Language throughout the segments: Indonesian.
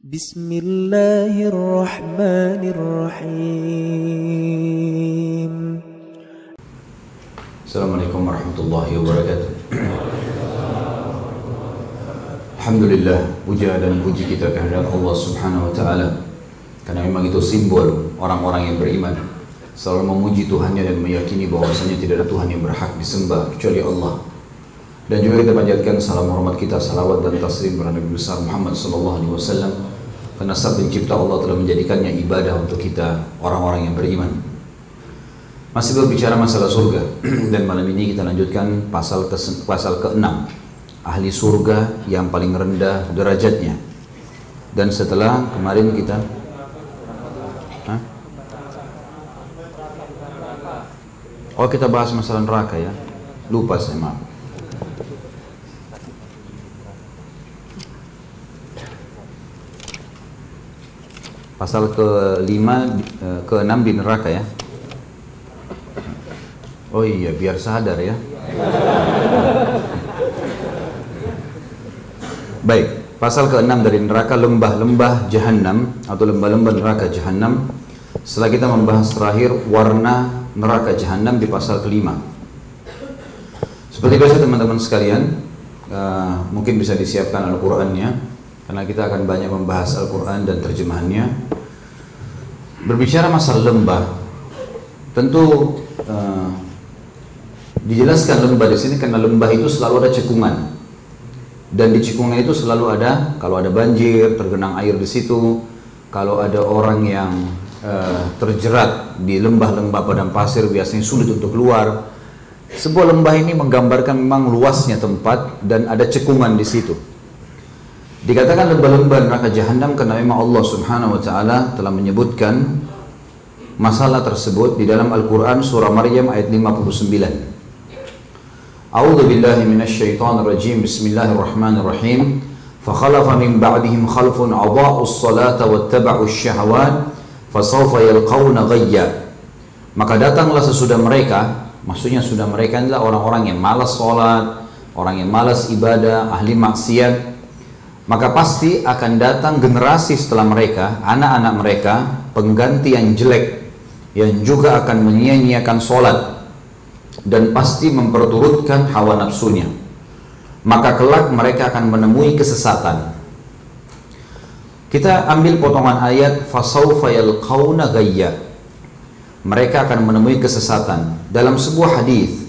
Bismillahirrahmanirrahim. Assalamualaikum warahmatullahi wabarakatuh. Alhamdulillah, puja dan puji kita kehadirat Allah Subhanahu wa taala. Karena memang itu simbol orang-orang yang beriman selalu memuji Tuhannya dan meyakini bahwasanya tidak ada Tuhan yang berhak disembah kecuali Allah. Dan juga kita panjatkan salam hormat kita, salawat dan taslim kepada Nabi besar Muhammad sallallahu alaihi wasallam karena saat pencipta Allah telah menjadikannya ibadah untuk kita orang-orang yang beriman. Masih berbicara masalah surga dan malam ini kita lanjutkan pasal ke pasal ke-6 ahli surga yang paling rendah derajatnya. Dan setelah kemarin kita? Oh kita bahas masalah neraka ya. Lupa saya maaf. Pasal ke-5 ke-6 di neraka ya. Oh iya, biar sadar ya. Baik, pasal ke-6 dari neraka lembah-lembah jahanam atau lembah-lembah neraka jahanam. Setelah kita membahas terakhir warna neraka jahanam di pasal ke-5. Seperti biasa teman-teman sekalian, uh, mungkin bisa disiapkan Al-Qur'annya karena kita akan banyak membahas Al-Quran dan terjemahannya. Berbicara masalah lembah, tentu uh, dijelaskan lembah di sini karena lembah itu selalu ada cekungan dan di cekungan itu selalu ada kalau ada banjir tergenang air di situ, kalau ada orang yang uh, terjerat di lembah-lembah padang pasir biasanya sulit untuk keluar. Sebuah lembah ini menggambarkan memang luasnya tempat dan ada cekungan di situ. Dikatakan lembah-lembah neraka jahanam karena memang Allah Subhanahu wa taala telah menyebutkan masalah tersebut di dalam Al-Qur'an surah Maryam ayat 59. A'udzu billahi minasyaitonir rajim. Bismillahirrahmanirrahim. فخلف من بعدهم خلف أضاعوا الصلاة واتبعوا الشهوات فسوف يلقون غيا maka datanglah sesudah mereka maksudnya sudah mereka adalah orang-orang yang malas sholat orang yang malas ibadah ahli maksiat maka pasti akan datang generasi setelah mereka, anak-anak mereka, pengganti yang jelek, yang juga akan menyia-nyiakan sholat, dan pasti memperturutkan hawa nafsunya. Maka kelak mereka akan menemui kesesatan. Kita ambil potongan ayat fasaufa yalqauna. Mereka akan menemui kesesatan. Dalam sebuah hadis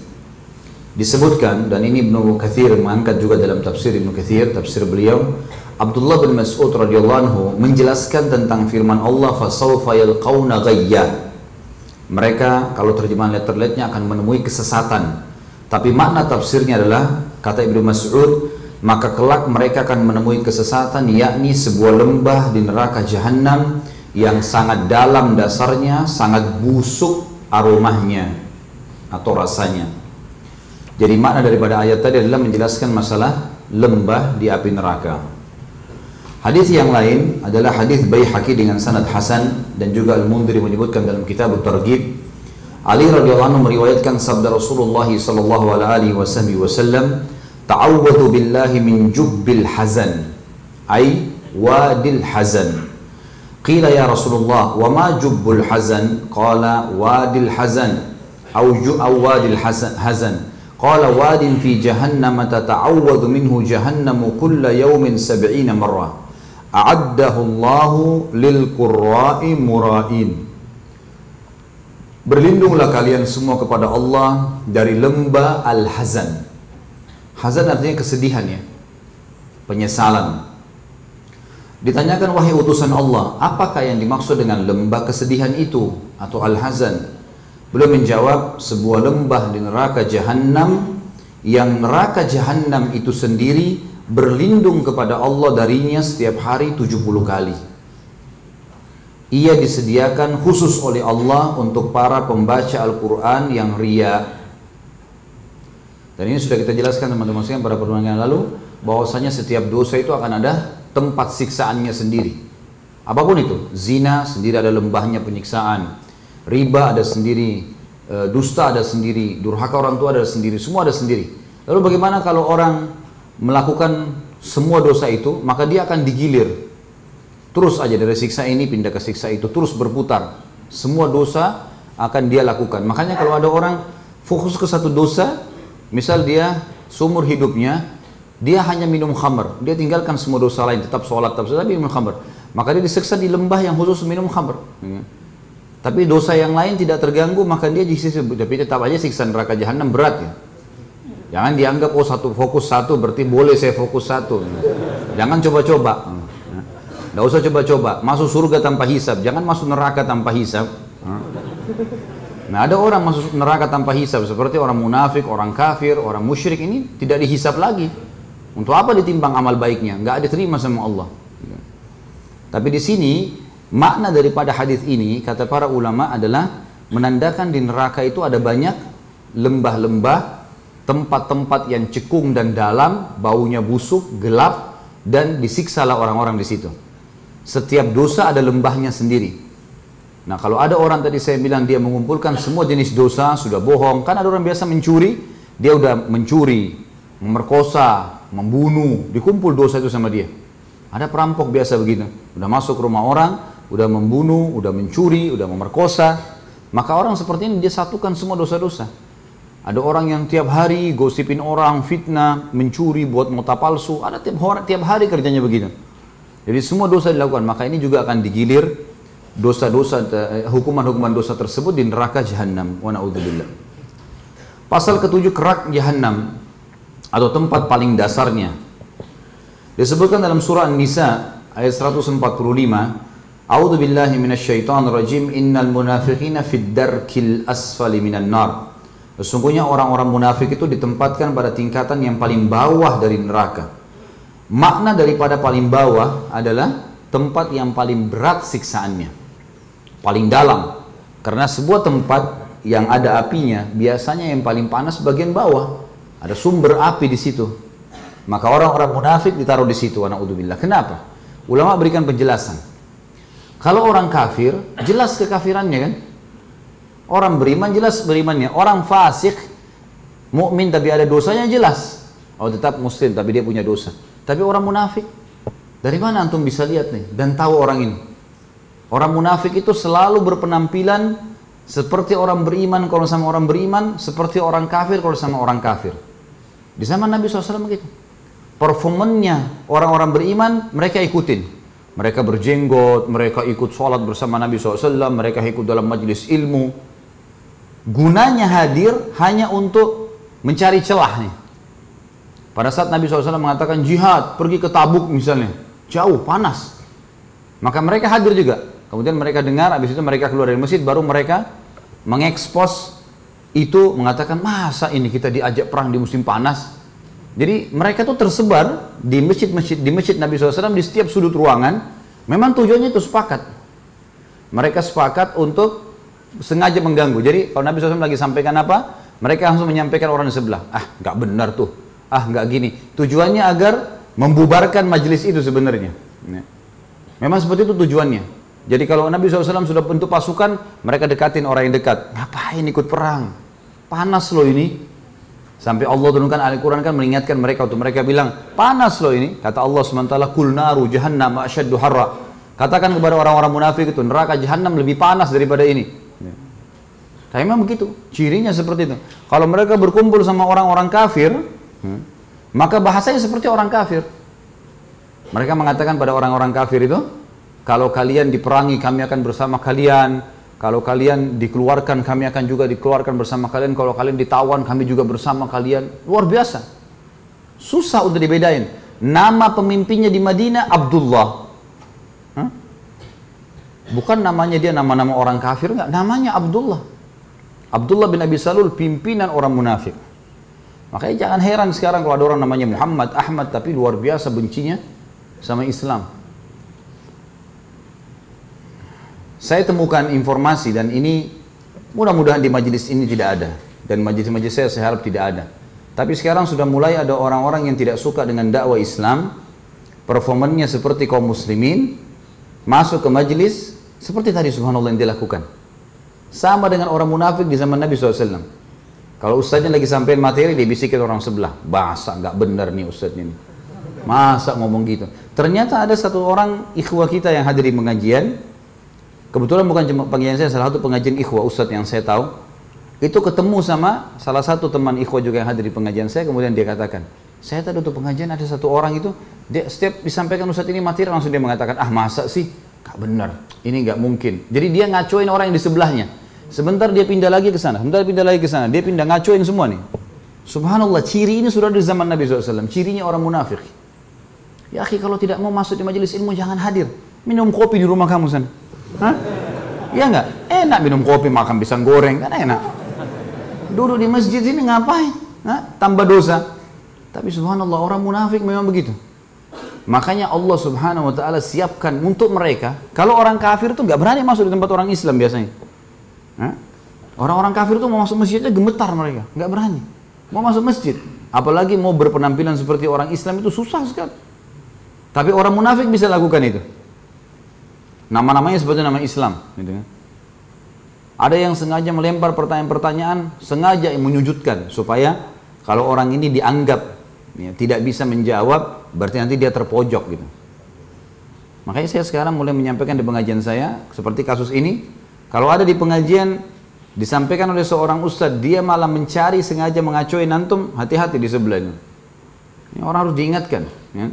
disebutkan dan ini Ibnu Katsir mengangkat juga dalam tafsir Ibnu Katsir tafsir beliau. Abdullah bin Mas'ud radhiyallahu anhu menjelaskan tentang firman Allah fasawfa yalqauna ghayya. Mereka kalau terjemahan letterletnya akan menemui kesesatan. Tapi makna tafsirnya adalah kata Ibnu Mas'ud maka kelak mereka akan menemui kesesatan yakni sebuah lembah di neraka jahanam yang sangat dalam dasarnya sangat busuk aromanya atau rasanya jadi makna daripada ayat tadi adalah menjelaskan masalah lembah di api neraka. Hadis yang lain adalah hadis Baihaqi dengan sanad hasan dan juga Al-Mundhiri menyebutkan dalam kitab At-Targhib. Ali radhiyallahu anhu meriwayatkan sabda Rasulullah sallallahu alaihi wasallam ta'awwadhu billahi min jubbil hazan ay wadil hazan. Qila ya Rasulullah wa ma jubbul hazan? Qala wadil hazan aw ju wadil hazan Qala wadin fi jahannam tata'awwadu minhu jahannamu kulla yawmin sab'ina مرة أعده الله lil qurra'i. Berlindunglah kalian semua kepada Allah dari lembah al-hazan. Hazan artinya kesedihan ya. Penyesalan. Ditanyakan wahai utusan Allah, apakah yang dimaksud dengan lembah kesedihan itu atau al-hazan? Beliau menjawab sebuah lembah di neraka jahanam yang neraka jahanam itu sendiri berlindung kepada Allah darinya setiap hari 70 kali. Ia disediakan khusus oleh Allah untuk para pembaca Al-Quran yang ria. Dan ini sudah kita jelaskan teman-teman sekalian pada pertemuan yang lalu bahwasanya setiap dosa itu akan ada tempat siksaannya sendiri. Apa pun itu, zina sendiri ada lembahnya penyiksaan, riba ada sendiri, dusta ada sendiri, durhaka orang tua ada sendiri, semua ada sendiri. Lalu bagaimana kalau orang melakukan semua dosa itu, maka dia akan digilir Terus aja dari siksa ini pindah ke siksa itu, terus berputar. Semua dosa akan dia lakukan. Makanya kalau ada orang fokus ke satu dosa, misal dia seumur hidupnya, dia hanya minum khamr, dia tinggalkan semua dosa lain, tetap sholat, tetap tapi minum khamr. Maka dia diseksa di lembah yang khusus minum khamr. Tapi dosa yang lain tidak terganggu, maka dia disiksa, tapi tetap aja siksa neraka jahanam berat ya. Jangan dianggap oh satu fokus satu berarti boleh saya fokus satu. Jangan coba-coba. Tidak usah coba-coba. Masuk surga tanpa hisap. Jangan masuk neraka tanpa hisap. Nah ada orang masuk neraka tanpa hisap. Seperti orang munafik, orang kafir, orang musyrik ini tidak dihisap lagi. Untuk apa ditimbang amal baiknya? Nggak diterima sama Allah. Tapi di sini makna daripada hadis ini kata para ulama adalah menandakan di neraka itu ada banyak lembah-lembah, tempat-tempat yang cekung dan dalam, baunya busuk, gelap, dan disiksalah orang-orang di situ. Setiap dosa ada lembahnya sendiri. Nah kalau ada orang tadi saya bilang dia mengumpulkan semua jenis dosa, sudah bohong. Kan ada orang biasa mencuri, dia udah mencuri, memerkosa, membunuh, dikumpul dosa itu sama dia. Ada perampok biasa begitu, udah masuk rumah orang, udah membunuh, udah mencuri, udah memerkosa. Maka orang seperti ini dia satukan semua dosa-dosa. Ada orang yang tiap hari gosipin orang, fitnah, mencuri, buat mota palsu. Ada tiap hari, tiap hari kerjanya begitu. Jadi semua dosa dilakukan, maka ini juga akan digilir dosa-dosa eh, hukuman-hukuman dosa tersebut di neraka jahanam. Wa naudzubillah. Pasal ketujuh kerak jahanam atau tempat paling dasarnya. Disebutkan dalam surah An-Nisa ayat 145, A'udzu billahi minasyaitonir rajim, innal munafiqina fid darkil asfali minan nar. Sesungguhnya orang-orang munafik itu ditempatkan pada tingkatan yang paling bawah dari neraka. Makna daripada paling bawah adalah tempat yang paling berat siksaannya. Paling dalam. Karena sebuah tempat yang ada apinya, biasanya yang paling panas bagian bawah. Ada sumber api di situ. Maka orang-orang munafik ditaruh di situ, anak. Kenapa? Ulama berikan penjelasan. Kalau orang kafir, jelas kekafirannya kan? Orang beriman jelas berimannya. Orang fasik, mukmin tapi ada dosanya jelas. Oh tetap muslim tapi dia punya dosa. Tapi orang munafik, dari mana antum bisa lihat nih dan tahu orang ini? Orang munafik itu selalu berpenampilan seperti orang beriman kalau sama orang beriman, seperti orang kafir kalau sama orang kafir. Di zaman Nabi SAW begitu. Performennya orang-orang beriman mereka ikutin. Mereka berjenggot, mereka ikut sholat bersama Nabi SAW, mereka ikut dalam majelis ilmu. Gunanya hadir hanya untuk mencari celah nih. Pada saat Nabi SAW mengatakan jihad, pergi ke Tabuk misalnya, jauh, panas. Maka mereka hadir juga. Kemudian mereka dengar, habis itu mereka keluar dari masjid, baru mereka mengekspos itu mengatakan masa ini kita diajak perang di musim panas. Jadi mereka tuh tersebar di masjid-masjid di masjid Nabi SAW di setiap sudut ruangan. Memang tujuannya itu sepakat. Mereka sepakat untuk sengaja mengganggu. Jadi kalau Nabi SAW lagi sampaikan apa, mereka langsung menyampaikan orang di sebelah. Ah, nggak benar tuh ah nggak gini. Tujuannya agar membubarkan majelis itu sebenarnya. Ya. Memang seperti itu tujuannya. Jadi kalau Nabi SAW sudah bentuk pasukan, mereka dekatin orang yang dekat. Ngapain ikut perang? Panas loh ini. Sampai Allah turunkan Al-Quran kan mengingatkan mereka untuk mereka bilang, panas loh ini. Kata Allah SWT, Kul naru jahannam asyaddu harra. Katakan kepada orang-orang munafik itu, neraka jahannam lebih panas daripada ini. Ya. Tapi memang begitu, cirinya seperti itu. Kalau mereka berkumpul sama orang-orang kafir, Hmm. Maka bahasanya seperti orang kafir. Mereka mengatakan pada orang-orang kafir itu, kalau kalian diperangi kami akan bersama kalian, kalau kalian dikeluarkan kami akan juga dikeluarkan bersama kalian, kalau kalian ditawan kami juga bersama kalian. Luar biasa. Susah untuk dibedain. Nama pemimpinnya di Madinah Abdullah. Huh? Bukan namanya dia nama-nama orang kafir, enggak. Namanya Abdullah. Abdullah bin Abi Salul pimpinan orang munafik. Makanya jangan heran sekarang kalau ada orang namanya Muhammad, Ahmad, tapi luar biasa bencinya sama Islam. Saya temukan informasi dan ini mudah-mudahan di majelis ini tidak ada. Dan majelis-majelis saya saya harap tidak ada. Tapi sekarang sudah mulai ada orang-orang yang tidak suka dengan dakwah Islam, performannya seperti kaum muslimin, masuk ke majelis seperti tadi subhanallah yang dilakukan. Sama dengan orang munafik di zaman Nabi SAW. Kalau ustaznya lagi sampein materi, dia bisikin orang sebelah. Bahasa nggak benar nih ustaznya ini. Masa ngomong gitu? Ternyata ada satu orang ikhwah kita yang hadir di pengajian. Kebetulan bukan cuma pengajian saya, salah satu pengajian ikhwah ustadz yang saya tahu. Itu ketemu sama salah satu teman ikhwah juga yang hadir di pengajian saya, kemudian dia katakan, saya tadi untuk pengajian ada satu orang itu, dia setiap disampaikan ustadz ini mati langsung dia mengatakan, ah masa sih? Gak benar, ini gak mungkin. Jadi dia ngacoin orang yang di sebelahnya. Sebentar dia pindah lagi ke sana, sebentar pindah lagi ke sana, dia pindah ngacoin semua nih. Subhanallah, ciri ini sudah di zaman Nabi SAW, cirinya orang munafik. Ya akhi, kalau tidak mau masuk di majelis ilmu jangan hadir. Minum kopi di rumah kamu sana. Hah? Ya enggak? Enak minum kopi, makan pisang goreng, kan enak. Duduk di masjid ini ngapain? Hah? Tambah dosa. Tapi subhanallah, orang munafik memang begitu. Makanya Allah subhanahu wa ta'ala siapkan untuk mereka, kalau orang kafir itu nggak berani masuk di tempat orang Islam biasanya. Orang-orang kafir itu mau masuk masjid aja gemetar mereka, nggak berani. Mau masuk masjid, apalagi mau berpenampilan seperti orang Islam itu susah sekali. Tapi orang munafik bisa lakukan itu. Nama-namanya seperti nama Islam, gitu kan. Ada yang sengaja melempar pertanyaan-pertanyaan, sengaja menyujudkan supaya kalau orang ini dianggap ya, tidak bisa menjawab, berarti nanti dia terpojok gitu. Makanya saya sekarang mulai menyampaikan di pengajian saya seperti kasus ini, kalau ada di pengajian disampaikan oleh seorang ustadz, dia malah mencari sengaja mengacuin antum, hati-hati di sebelahnya. Ini orang harus diingatkan. Ya.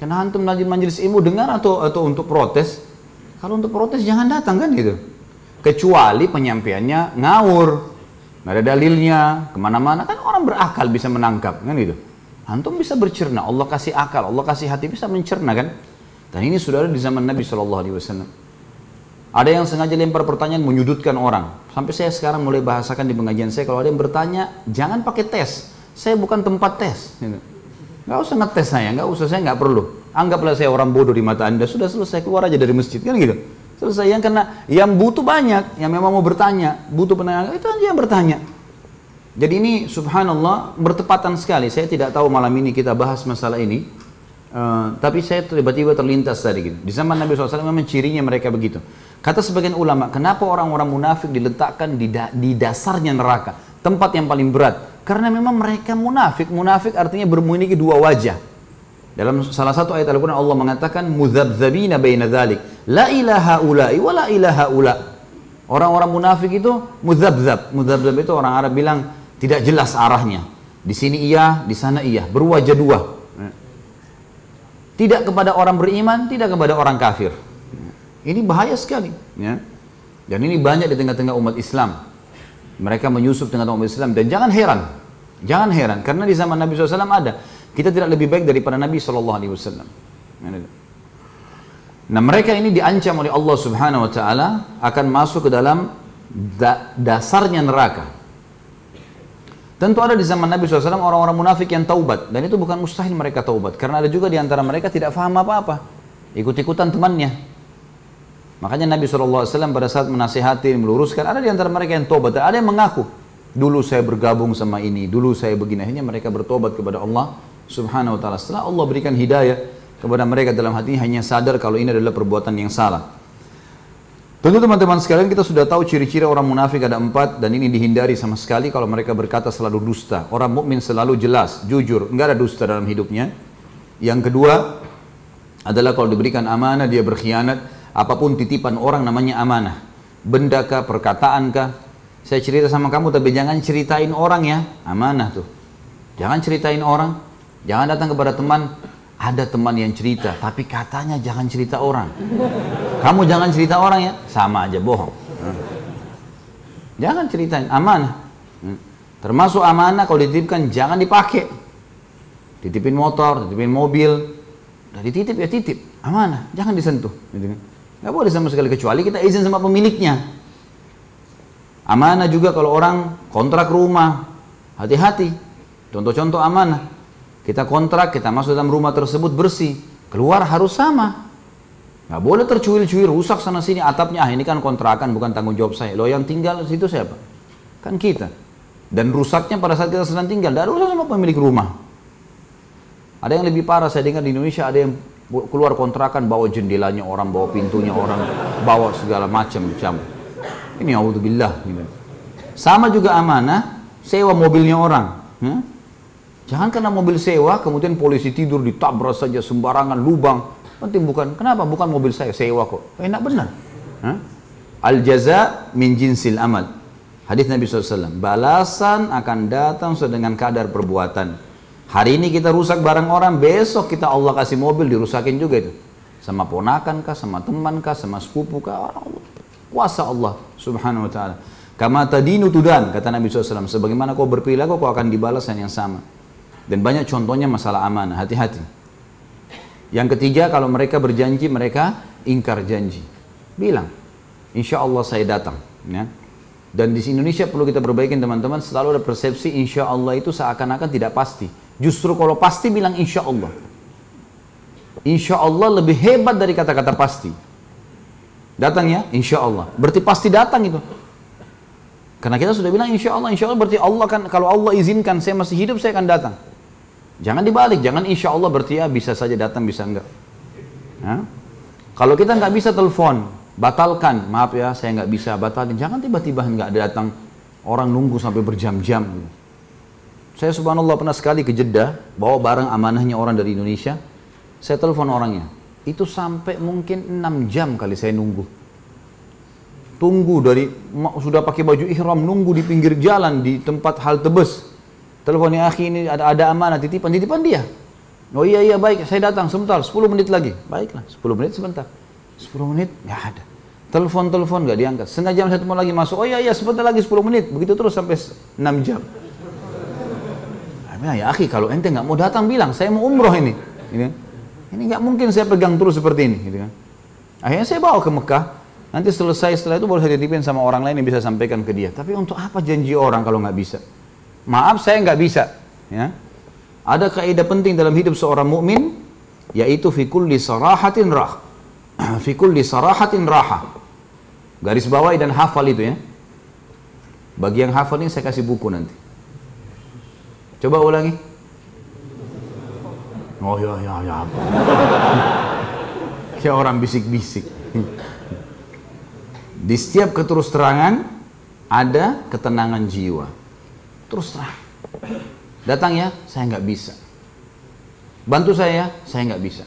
Karena antum lagi majelis ilmu dengar atau atau untuk protes. Kalau untuk protes jangan datang kan gitu. Kecuali penyampaiannya ngawur, nggak ada dalilnya, ke mana-mana kan orang berakal bisa menangkap kan gitu. Antum bisa bercerna, Allah kasih akal, Allah kasih hati bisa mencerna kan. Dan ini sudah ada di zaman Nabi Shallallahu Alaihi Wasallam. Ada yang sengaja lempar pertanyaan menyudutkan orang. Sampai saya sekarang mulai bahasakan di pengajian saya, kalau ada yang bertanya, jangan pakai tes. Saya bukan tempat tes. Gitu. Gak usah ngetes saya, gak usah, saya nggak perlu. Anggaplah saya orang bodoh di mata anda, sudah selesai, keluar aja dari masjid, kan gitu. Selesai, yang karena yang butuh banyak, yang memang mau bertanya, butuh penanya, itu aja yang bertanya. Jadi ini subhanallah bertepatan sekali, saya tidak tahu malam ini kita bahas masalah ini, uh, tapi saya tiba-tiba terlintas tadi gitu. Di zaman Nabi SAW memang cirinya mereka begitu. Kata sebagian ulama, kenapa orang-orang munafik diletakkan di, da di dasarnya neraka, tempat yang paling berat? Karena memang mereka munafik. Munafik artinya memiliki dua wajah. Dalam salah satu ayat Al-Quran Allah mengatakan mudzabzabina baina dzalik. La ilaha ulai wa la ilaha ula. Orang-orang munafik itu mudzabzab. Mudzabzab itu orang Arab bilang tidak jelas arahnya. Di sini iya, di sana iya, berwajah dua. Tidak kepada orang beriman, tidak kepada orang kafir. Ini bahaya sekali. Ya. Dan ini banyak di tengah-tengah umat Islam. Mereka menyusup tengah umat Islam. Dan jangan heran. Jangan heran. Karena di zaman Nabi SAW ada. Kita tidak lebih baik daripada Nabi SAW. Nah mereka ini diancam oleh Allah Subhanahu Wa Taala akan masuk ke dalam da dasarnya neraka. Tentu ada di zaman Nabi SAW orang-orang munafik yang taubat. Dan itu bukan mustahil mereka taubat. Karena ada juga di antara mereka tidak faham apa-apa. Ikut-ikutan temannya. Makanya Nabi SAW pada saat menasihati, meluruskan, ada di antara mereka yang tobat, ada yang mengaku, dulu saya bergabung sama ini, dulu saya begini, akhirnya mereka bertobat kepada Allah Subhanahu Wa Taala. Setelah Allah berikan hidayah kepada mereka dalam hatinya hanya sadar kalau ini adalah perbuatan yang salah. Tentu teman-teman sekalian kita sudah tahu ciri-ciri orang munafik ada empat dan ini dihindari sama sekali kalau mereka berkata selalu dusta. Orang mukmin selalu jelas, jujur, enggak ada dusta dalam hidupnya. Yang kedua adalah kalau diberikan amanah dia berkhianat, apa pun titipan orang namanya amanah. Benda kah, perkataan kah. Saya cerita sama kamu tapi jangan ceritain orang ya, amanah tuh. Jangan ceritain orang, jangan datang kepada teman, ada teman yang cerita, tapi katanya jangan cerita orang. Kamu jangan cerita orang ya, sama aja bohong. Jangan ceritain, amanah. Termasuk amanah kalau dititipkan jangan dipakai. Titipin motor, titipin mobil, udah dititip ya titip, amanah, jangan disentuh. Gitu kan. Nggak boleh sama sekali kecuali kita izin sama pemiliknya. Amanah juga kalau orang kontrak rumah, hati-hati. Contoh-contoh amanah. Kita kontrak, kita masuk dalam rumah tersebut bersih. Keluar harus sama. Nggak boleh tercuil-cuil, rusak sana sini atapnya. Ah ini kan kontrakan bukan tanggung jawab saya. Lo yang tinggal di situ siapa? Kan kita. Dan rusaknya pada saat kita sedang tinggal, tidak rusak sama pemilik rumah. Ada yang lebih parah, saya dengar di Indonesia ada yang keluar kontrakan bawa jendelanya orang, bawa pintunya orang, bawa segala macam macam. Ini auzubillah gitu. Sama juga amanah, sewa mobilnya orang. Ya? Jangan karena mobil sewa, kemudian polisi tidur ditabrak saja sembarangan lubang. Penting bukan, kenapa? Bukan mobil saya, sewa kok. Enak benar. Al jaza min jinsil amal. Hadis Nabi SAW. Balasan akan datang sesuai dengan kadar perbuatan. Hari ini kita rusak barang orang, besok kita Allah kasih mobil dirusakin juga itu. Sama ponakan kah, sama teman kah, sama sepupu kah, Allah. Kuasa Allah subhanahu wa ta'ala. Kama tadinu tudan, kata Nabi SAW. Sebagaimana kau berperilaku, kau akan dibalas yang sama. Dan banyak contohnya masalah amanah, hati-hati. Yang ketiga, kalau mereka berjanji, mereka ingkar janji. Bilang, insya Allah saya datang. Ya. Dan di Indonesia perlu kita perbaikin teman-teman, selalu ada persepsi insya Allah itu seakan-akan tidak pasti. Justru kalau pasti bilang insya Allah. Insya Allah lebih hebat dari kata-kata pasti. Datang ya, insya Allah. Berarti pasti datang itu. Karena kita sudah bilang insya Allah, insya Allah berarti Allah kan, kalau Allah izinkan saya masih hidup, saya akan datang. Jangan dibalik, jangan insya Allah berarti ya bisa saja datang, bisa enggak. Ya? Kalau kita nggak bisa telepon, batalkan, maaf ya saya nggak bisa batalkan. Jangan tiba-tiba nggak datang, orang nunggu sampai berjam-jam. Saya subhanallah pernah sekali ke Jeddah, bawa barang amanahnya orang dari Indonesia, saya telepon orangnya. Itu sampai mungkin 6 jam kali saya nunggu. Tunggu dari, sudah pakai baju ihram, nunggu di pinggir jalan, di tempat halte bus Teleponnya akhi ini ada ada amanah titipan, titipan dia. Oh iya iya baik, saya datang sebentar, 10 menit lagi. Baiklah, 10 menit sebentar. 10 menit nggak ada. Telepon telepon nggak diangkat. Setengah jam satu lagi masuk. Oh iya iya sebentar lagi 10 menit. Begitu terus sampai 6 jam. Ya, ya akhi kalau ente nggak mau datang bilang saya mau umroh ini. Ini ini nggak mungkin saya pegang terus seperti ini, gitu kan. Akhirnya saya bawa ke Mekah. Nanti selesai setelah itu baru saya titipin sama orang lain yang bisa sampaikan ke dia. Tapi untuk apa janji orang kalau nggak bisa? Maaf saya nggak bisa. Ya. Ada kaidah penting dalam hidup seorang mukmin yaitu fikul di sarahatin rah. fikul di sarahatin raha. Garis bawahi dan hafal itu ya. Bagi yang hafal ini saya kasih buku nanti. Coba ulangi. Oh ya ya ya? Kayak orang bisik-bisik. Di setiap keterus terangan ada ketenangan jiwa. Terus terang. Datang ya, saya nggak bisa. Bantu saya, saya nggak bisa.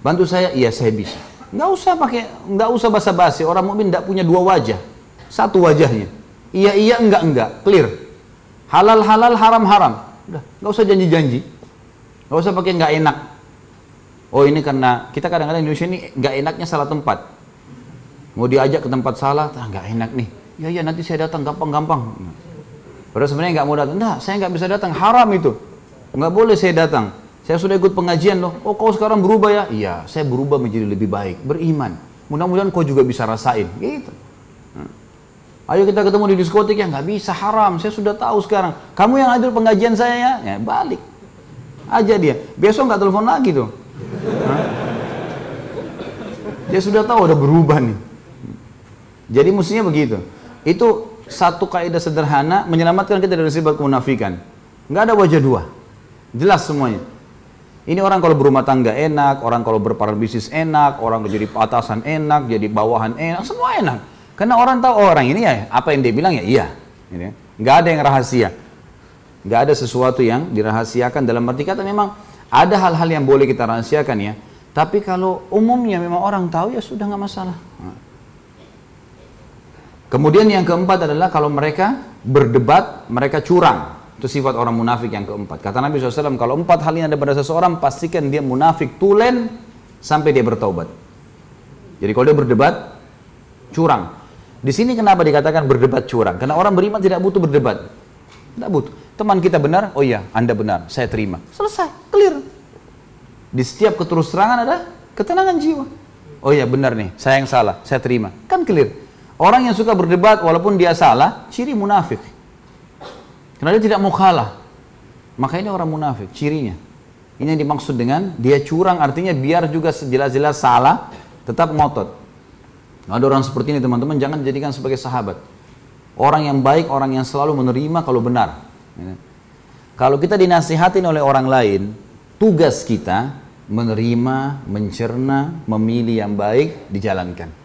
Bantu saya, iya saya bisa. Nggak usah pakai, nggak usah basa-basi. Orang mukmin nggak punya dua wajah, satu wajahnya. Iya iya, enggak enggak, clear. Halal halal, haram haram. Udah, nggak usah janji-janji. Nggak usah pakai nggak enak. Oh ini karena kita kadang-kadang Indonesia ini nggak enaknya salah tempat. Mau diajak ke tempat salah, ah, nggak enak nih. Ya ya nanti saya datang gampang-gampang. Padahal sebenarnya nggak mau datang. Nah, saya nggak bisa datang. Haram itu. Nggak boleh saya datang. Saya sudah ikut pengajian loh. Oh, kau sekarang berubah ya? Iya, saya berubah menjadi lebih baik. Beriman. Mudah-mudahan kau juga bisa rasain. Gitu. Hmm. Ayo kita ketemu di diskotik ya nggak bisa haram. Saya sudah tahu sekarang. Kamu yang hadir pengajian saya ya, ya balik aja dia. Besok nggak telepon lagi tuh. Dia sudah tahu udah berubah nih. Jadi mestinya begitu. Itu satu kaidah sederhana menyelamatkan kita dari sifat kemunafikan. Nggak ada wajah dua. Jelas semuanya. Ini orang kalau berumah tangga enak, orang kalau berparar bisnis enak, orang jadi atasan enak, jadi bawahan enak, semua enak. Karena orang tahu oh, orang ini ya apa yang dia bilang ya iya. Gitu ya. Nggak ada yang rahasia. Nggak ada sesuatu yang dirahasiakan dalam arti kata memang ada hal-hal yang boleh kita rahasiakan ya. Tapi kalau umumnya memang orang tahu ya sudah nggak masalah. Kemudian yang keempat adalah kalau mereka berdebat, mereka curang. Itu sifat orang munafik yang keempat. Kata Nabi SAW, kalau empat hal ini ada pada seseorang, pastikan dia munafik tulen sampai dia bertaubat. Jadi kalau dia berdebat, curang. Di sini kenapa dikatakan berdebat curang? Karena orang beriman tidak butuh berdebat. Tidak butuh. Teman kita benar, oh iya, Anda benar, saya terima. Selesai, clear. Di setiap keterus terangan ada ketenangan jiwa. Oh iya, benar nih, saya yang salah, saya terima. Kan clear. Orang yang suka berdebat walaupun dia salah, ciri munafik. Karena dia tidak mau kalah. Maka ini orang munafik, cirinya. Ini yang dimaksud dengan dia curang artinya biar juga jelas-jelas salah, tetap ngotot. Ada orang seperti ini teman-teman, jangan dijadikan sebagai sahabat. Orang yang baik, orang yang selalu menerima kalau benar. Kalau kita dinasihatin oleh orang lain, tugas kita menerima, mencerna, memilih yang baik, dijalankan.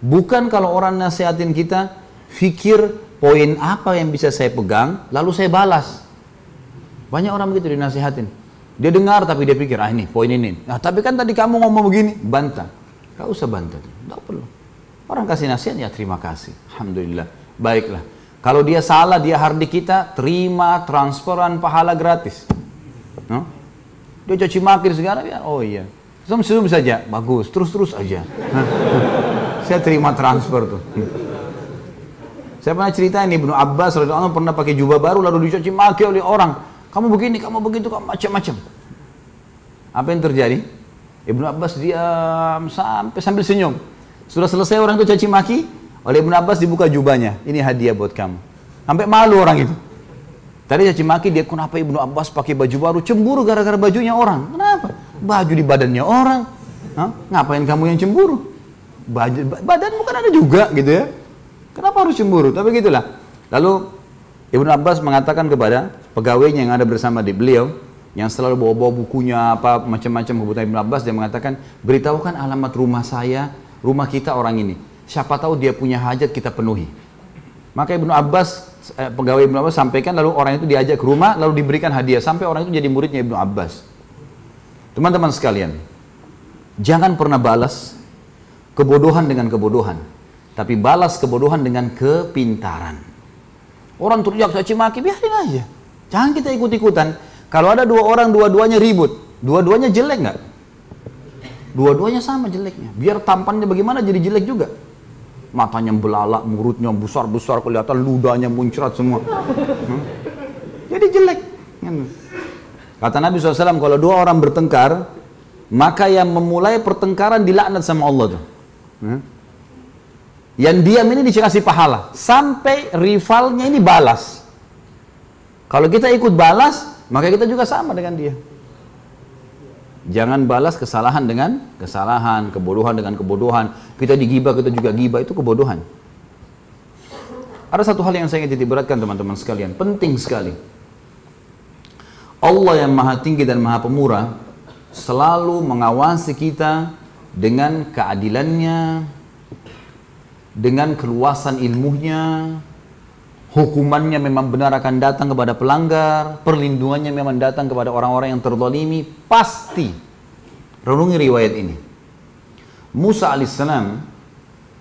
Bukan kalau orang nasihatin kita, fikir poin apa yang bisa saya pegang, lalu saya balas. Banyak orang begitu dinasihatin. Dia dengar tapi dia pikir, ah ini poin ini. Nah tapi kan tadi kamu ngomong begini, bantah. Gak usah bantah, gak perlu. Orang kasih nasihat ya terima kasih. Alhamdulillah. Baiklah. Kalau dia salah, dia hardi kita, terima transferan pahala gratis. No? Dia caci maki segala, ya, oh iya. Senyum saja, bagus, terus-terus aja. Saya terima transfer tuh. Saya pernah cerita ini Ibnu Abbas radhiyallahu pernah pakai jubah baru lalu dicaci maki oleh orang. Kamu begini, kamu begitu, kamu macam-macam. Apa yang terjadi? Ibnu Abbas diam sampai sambil senyum. Sudah selesai orang itu caci maki, oleh Ibnu Abbas dibuka jubahnya. Ini hadiah buat kamu. Sampai malu orang itu. Tadi caci maki dia kenapa Ibnu Abbas pakai baju baru cemburu gara-gara bajunya orang. Kenapa? Baju di badannya orang. Hah? Ngapain kamu yang cemburu? Badan bukan ada juga gitu ya. Kenapa harus cemburu? Tapi gitulah. Lalu Ibnu Abbas mengatakan kepada pegawainya yang ada bersama di beliau yang selalu bawa-bawa bukunya apa macam-macam kebutuhan Ibnu Abbas dia mengatakan beritahukan alamat rumah saya, rumah kita orang ini. Siapa tahu dia punya hajat kita penuhi. Maka Ibnu Abbas eh, pegawai Ibnu Abbas sampaikan lalu orang itu diajak ke rumah lalu diberikan hadiah sampai orang itu jadi muridnya Ibnu Abbas. Teman-teman sekalian, jangan pernah balas kebodohan dengan kebodohan tapi balas kebodohan dengan kepintaran. Orang teriak caci maki, biarin aja. Jangan kita ikut-ikutan. Kalau ada dua orang, dua-duanya ribut. Dua-duanya jelek nggak? Dua-duanya sama jeleknya. Biar tampannya bagaimana jadi jelek juga. Matanya belalak, mulutnya besar-besar, kelihatan ludahnya muncrat semua. Hmm? Jadi jelek. Kata Nabi SAW, kalau dua orang bertengkar, maka yang memulai pertengkaran dilaknat sama Allah tuh. Hmm? Yang diam ini dikasih pahala. Sampai rivalnya ini balas. Kalau kita ikut balas, maka kita juga sama dengan dia. Jangan balas kesalahan dengan kesalahan, kebodohan dengan kebodohan. Kita digibah, kita juga gibah, itu kebodohan. Ada satu hal yang saya ingin beratkan teman-teman sekalian, penting sekali. Allah yang maha tinggi dan maha pemurah selalu mengawasi kita dengan keadilannya, dengan keluasan ilmunya, hukumannya memang benar akan datang kepada pelanggar, perlindungannya memang datang kepada orang-orang yang terzalimi, pasti. Renungi riwayat ini. Musa alaihissalam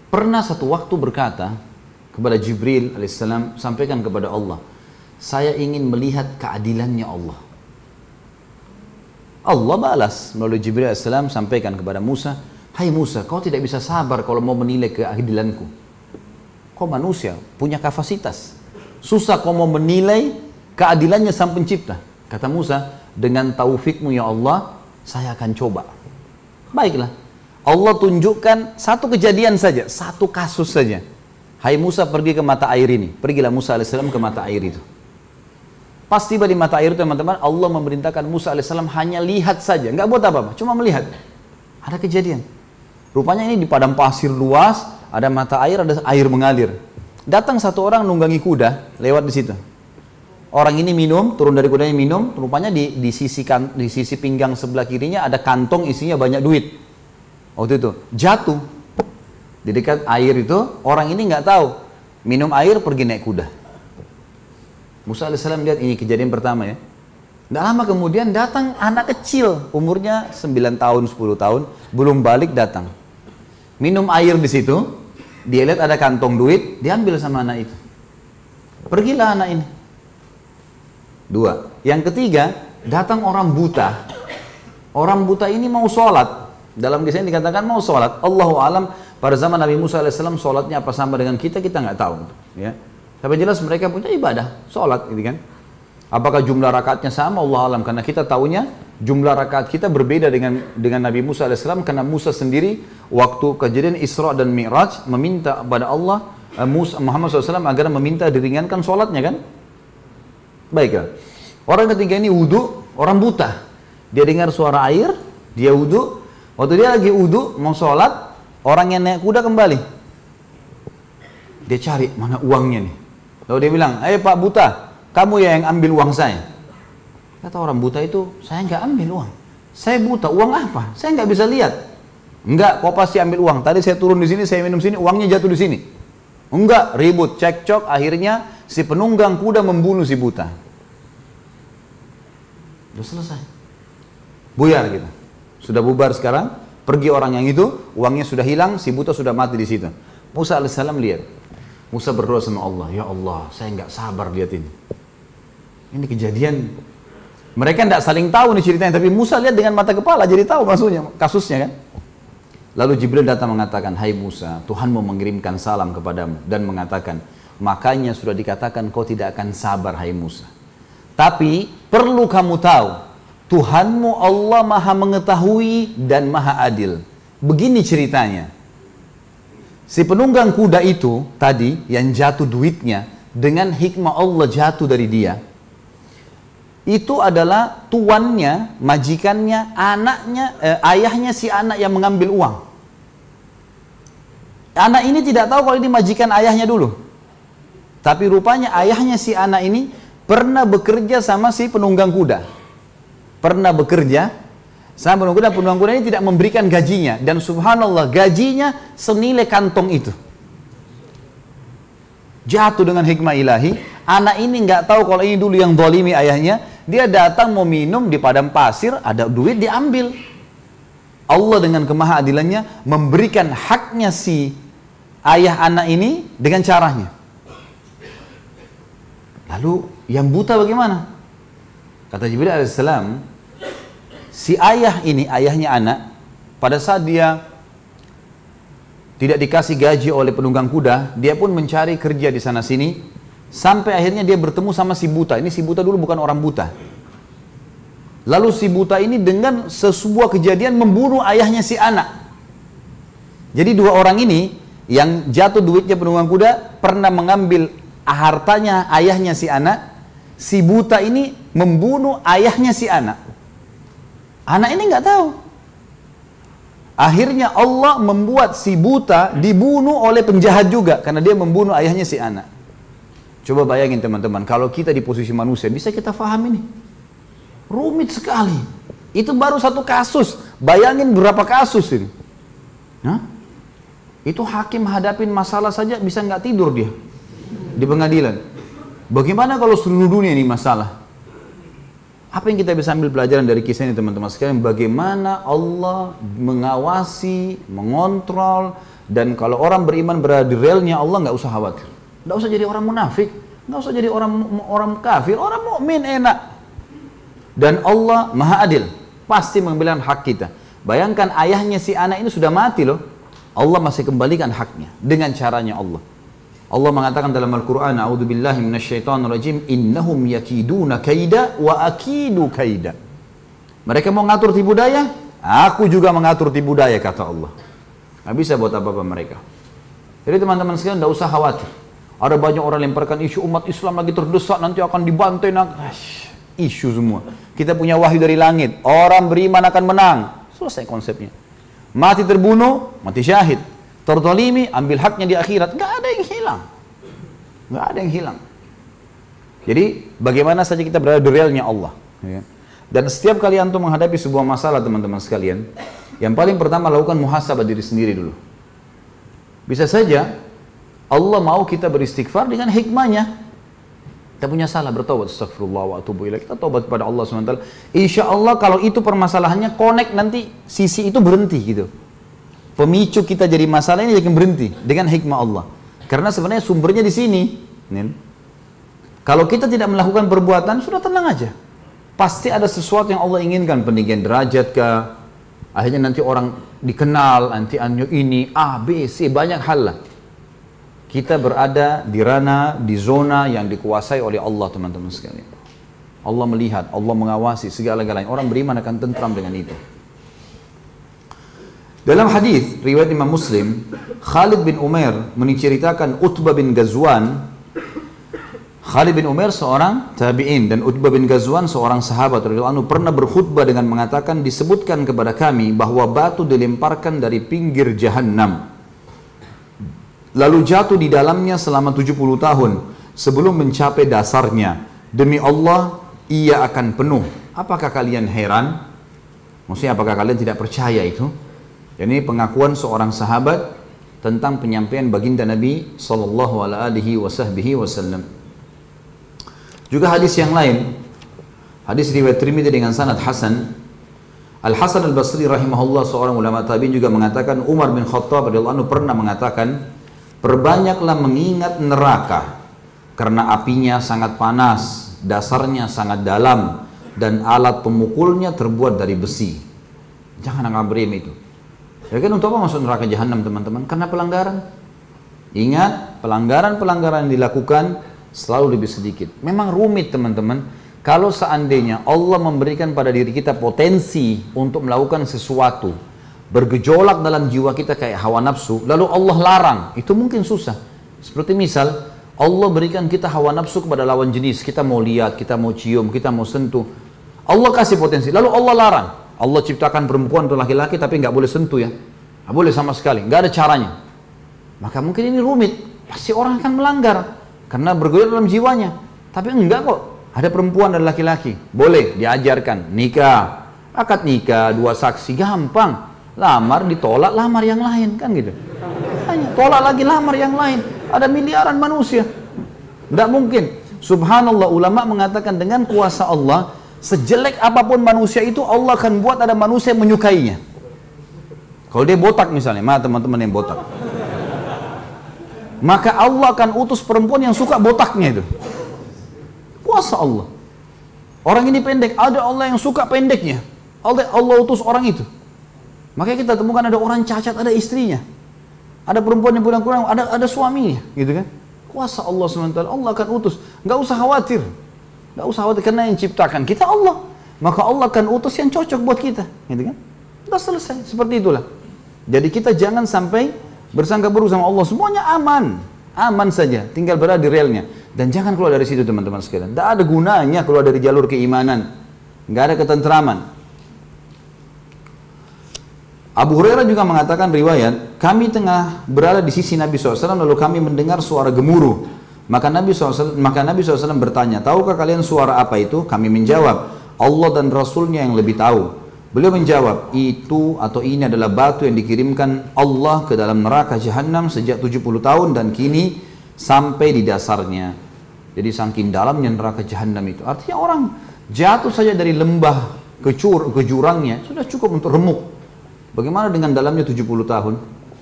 pernah satu waktu berkata kepada Jibril alaihissalam, sampaikan kepada Allah, saya ingin melihat keadilannya Allah. Allah balas melalui Jibril alaihissalam sampaikan kepada Musa, Hai Musa, kau tidak bisa sabar kalau mau menilai keadilanku. Kau manusia, punya kapasitas. Susah kau mau menilai keadilannya sang pencipta. Kata Musa, dengan taufikmu ya Allah, saya akan coba. Baiklah. Allah tunjukkan satu kejadian saja, satu kasus saja. Hai Musa pergi ke mata air ini. Pergilah Musa alaihissalam ke mata air itu. Pas tiba di mata air itu teman-teman, Allah memerintahkan Musa alaihissalam hanya lihat saja. Nggak buat apa-apa, cuma melihat. Ada kejadian. Rupanya ini di padang pasir luas, ada mata air, ada air mengalir. Datang satu orang nunggangi kuda lewat di situ. Orang ini minum, turun dari kudanya minum, rupanya di, di, sisi kan, di sisi pinggang sebelah kirinya ada kantong isinya banyak duit. Waktu itu jatuh di dekat air itu orang ini nggak tahu minum air pergi naik kuda. Musa alaihissalam lihat ini kejadian pertama ya. Tidak lama kemudian datang anak kecil umurnya 9 tahun 10 tahun belum balik datang minum air di situ, dia lihat ada kantong duit, diambil sama anak itu. Pergilah anak ini. Dua. Yang ketiga, datang orang buta. Orang buta ini mau sholat. Dalam kisah ini dikatakan mau sholat. Allahu alam pada zaman Nabi Musa AS sholatnya apa sama dengan kita kita nggak tahu. Ya. Tapi jelas mereka punya ibadah, sholat, gitu kan. Apakah jumlah rakaatnya sama? Allah alam. Karena kita tahunya jumlah rakaat kita berbeda dengan dengan Nabi Musa alaihissalam. Karena Musa sendiri waktu kejadian Isra dan Mi'raj meminta kepada Allah Musa, Muhammad SAW agar meminta diringankan sholatnya kan? Baiklah. Orang ketiga ini wudhu orang buta. Dia dengar suara air dia wudhu. Waktu dia lagi wudhu mau sholat orang yang naik kuda kembali. Dia cari mana uangnya nih lalu dia bilang eh pak buta kamu ya yang ambil uang saya Kata orang buta itu, saya nggak ambil uang. Saya buta, uang apa? Saya nggak bisa lihat. Enggak, kau pasti ambil uang. Tadi saya turun di sini, saya minum sini, uangnya jatuh di sini. Enggak, ribut, cekcok, akhirnya si penunggang kuda membunuh si buta. Sudah selesai. Buyar gitu. Sudah bubar sekarang, pergi orang yang itu, uangnya sudah hilang, si buta sudah mati di situ. Musa alaihissalam lihat. Musa berdoa sama Allah, ya Allah, saya nggak sabar lihat ini. Ini kejadian. Mereka tidak saling tahu nih ceritanya, tapi Musa lihat dengan mata kepala, jadi tahu maksudnya, kasusnya kan. Lalu Jibril datang mengatakan, Hai Musa, Tuhan mau mengirimkan salam kepadamu dan mengatakan, makanya sudah dikatakan kau tidak akan sabar, Hai Musa. Tapi perlu kamu tahu, Tuhanmu Allah maha mengetahui dan maha adil. Begini ceritanya. Si penunggang kuda itu tadi yang jatuh duitnya dengan hikmah Allah jatuh dari dia. Itu adalah tuannya, majikannya, anaknya, eh, ayahnya si anak yang mengambil uang. Anak ini tidak tahu kalau ini majikan ayahnya dulu. Tapi rupanya ayahnya si anak ini pernah bekerja sama si penunggang kuda. Pernah bekerja kuda, penunggang kuda ini tidak memberikan gajinya. Dan subhanallah gajinya senilai kantong itu. Jatuh dengan hikmah ilahi. Anak ini nggak tahu kalau ini dulu yang dolimi ayahnya. Dia datang mau minum di padang pasir, ada duit diambil. Allah dengan kemahadilannya memberikan haknya si ayah anak ini dengan caranya. Lalu yang buta bagaimana? Kata Jibril alaihissalam, si ayah ini, ayahnya anak, pada saat dia tidak dikasih gaji oleh penunggang kuda, dia pun mencari kerja di sana sini, sampai akhirnya dia bertemu sama si buta. Ini si buta dulu bukan orang buta. Lalu si buta ini dengan sebuah kejadian membunuh ayahnya si anak. Jadi dua orang ini yang jatuh duitnya penunggang kuda pernah mengambil hartanya ayahnya si anak. Si buta ini membunuh ayahnya si anak. Anak ini nggak tahu. Akhirnya Allah membuat si buta dibunuh oleh penjahat juga karena dia membunuh ayahnya si anak. Coba bayangin teman-teman, kalau kita di posisi manusia bisa kita faham ini. Rumit sekali. Itu baru satu kasus. Bayangin berapa kasus ini. Hah? Itu hakim hadapin masalah saja bisa nggak tidur dia di pengadilan. Bagaimana kalau seluruh dunia ini masalah? Apa yang kita bisa ambil pelajaran dari kisah ini teman-teman sekalian? Bagaimana Allah mengawasi, mengontrol, dan kalau orang beriman berada di relnya Allah nggak usah khawatir. Nggak usah jadi orang munafik, nggak usah jadi orang orang kafir, orang mukmin enak. Dan Allah maha adil, pasti mengambil hak kita. Bayangkan ayahnya si anak ini sudah mati loh. Allah masih kembalikan haknya dengan caranya Allah. Allah mengatakan dalam Al-Quran, A'udhu billahi minasyaitan rajim, Innahum yakiduna kaida wa akidu kaida. Mereka mau ngatur tipu daya, aku juga mengatur tipu daya, kata Allah. Nggak bisa buat apa-apa mereka. Jadi teman-teman sekalian, tidak usah khawatir. Ada banyak orang lemparkan isu umat Islam lagi terdesak, nanti akan dibantai. Isu semua. Kita punya wahyu dari langit. Orang beriman akan menang. Selesai konsepnya. Mati terbunuh, mati syahid Tertolimi, ambil haknya di akhirat. Nggak ada yang hilang. Nggak ada yang hilang. Jadi bagaimana saja kita berada di realnya Allah. Ya. Dan setiap kali antum menghadapi sebuah masalah teman-teman sekalian, yang paling pertama lakukan muhasabah diri sendiri dulu. Bisa saja Allah mau kita beristighfar dengan hikmahnya. Kita punya salah bertobat, astagfirullah wa atubu ilaih. Kita tobat kepada Allah SWT. Insya Allah kalau itu permasalahannya connect nanti sisi itu berhenti gitu pemicu kita jadi masalah ini jadi berhenti dengan hikmah Allah. Karena sebenarnya sumbernya di sini. Kalau kita tidak melakukan perbuatan, sudah tenang aja. Pasti ada sesuatu yang Allah inginkan, peninggian derajat ke, akhirnya nanti orang dikenal, nanti anyo ini, A, B, C, banyak hal lah. Kita berada di ranah, di zona yang dikuasai oleh Allah teman-teman sekalian. Allah melihat, Allah mengawasi segala-galanya. Orang beriman akan tentram dengan itu. Dalam hadis riwayat Imam Muslim, Khalid bin Umar menceritakan Utbah bin Ghazwan. Khalid bin Umar seorang tabi'in dan Utbah bin Ghazwan seorang sahabat radhiyallahu anhu pernah berkhutbah dengan mengatakan disebutkan kepada kami bahwa batu dilemparkan dari pinggir jahanam lalu jatuh di dalamnya selama 70 tahun sebelum mencapai dasarnya. Demi Allah ia akan penuh. Apakah kalian heran? Maksudnya apakah kalian tidak percaya itu ini pengakuan seorang sahabat tentang penyampaian baginda Nabi sallallahu alaihi wasallam. Juga hadis yang lain, Hadis riwayat Tirmidzi dengan sanad hasan. Al Hasan Al Basri rahimahullah seorang ulama tabi'in juga mengatakan Umar bin Khattab radhiyallahu anhu pernah mengatakan perbanyaklah mengingat neraka karena apinya sangat panas, dasarnya sangat dalam dan alat pemukulnya terbuat dari besi. Jangan anggap remeh itu. Ya kan untuk apa masuk neraka jahanam teman-teman? Karena pelanggaran. Ingat, pelanggaran-pelanggaran yang dilakukan selalu lebih sedikit. Memang rumit teman-teman. Kalau seandainya Allah memberikan pada diri kita potensi untuk melakukan sesuatu, bergejolak dalam jiwa kita kayak hawa nafsu, lalu Allah larang, itu mungkin susah. Seperti misal, Allah berikan kita hawa nafsu kepada lawan jenis, kita mau lihat, kita mau cium, kita mau sentuh. Allah kasih potensi, lalu Allah larang. Allah ciptakan perempuan atau laki-laki tapi nggak boleh sentuh ya. Nggak boleh sama sekali, nggak ada caranya. Maka mungkin ini rumit, pasti orang akan melanggar karena bergejolak dalam jiwanya. Tapi enggak kok, ada perempuan dan laki-laki, boleh diajarkan nikah, akad nikah, dua saksi, gampang. Lamar ditolak, lamar yang lain kan gitu. Hanya tolak lagi lamar yang lain. Ada miliaran manusia. Tidak mungkin. Subhanallah ulama mengatakan dengan kuasa Allah, sejelek apa pun manusia itu Allah akan buat ada manusia yang menyukainya. Kalau dia botak misalnya, mana teman-teman yang botak? Maka Allah akan utus perempuan yang suka botaknya itu. Kuasa Allah. Orang ini pendek, ada Allah yang suka pendeknya. Allah, Allah utus orang itu. Makanya kita temukan ada orang cacat, ada istrinya. Ada perempuan yang kurang-kurang, ada ada suaminya, gitu kan? Kuasa Allah SWT, Allah akan utus. Nggak usah khawatir. Nggak usah khawatir, karena yang ciptakan kita Allah. Maka Allah akan utus yang cocok buat kita, gitu kan? Udah selesai, seperti itulah. Jadi kita jangan sampai bersangka buruk sama Allah. Semuanya aman. Aman saja, tinggal berada di relnya. Dan jangan keluar dari situ teman-teman sekalian. Tidak ada gunanya keluar dari jalur keimanan. Nggak ada ketentraman. Abu Hurairah juga mengatakan riwayat, kami tengah berada di sisi Nabi SAW lalu kami mendengar suara gemuruh. Maka Nabi SAW, maka Nabi SAW bertanya, tahukah kalian suara apa itu? Kami menjawab, Allah dan Rasulnya yang lebih tahu. Beliau menjawab, itu atau ini adalah batu yang dikirimkan Allah ke dalam neraka jahanam sejak 70 tahun dan kini sampai di dasarnya. Jadi saking dalamnya neraka jahanam itu. Artinya orang jatuh saja dari lembah kecur ke jurangnya sudah cukup untuk remuk. Bagaimana dengan dalamnya 70 tahun?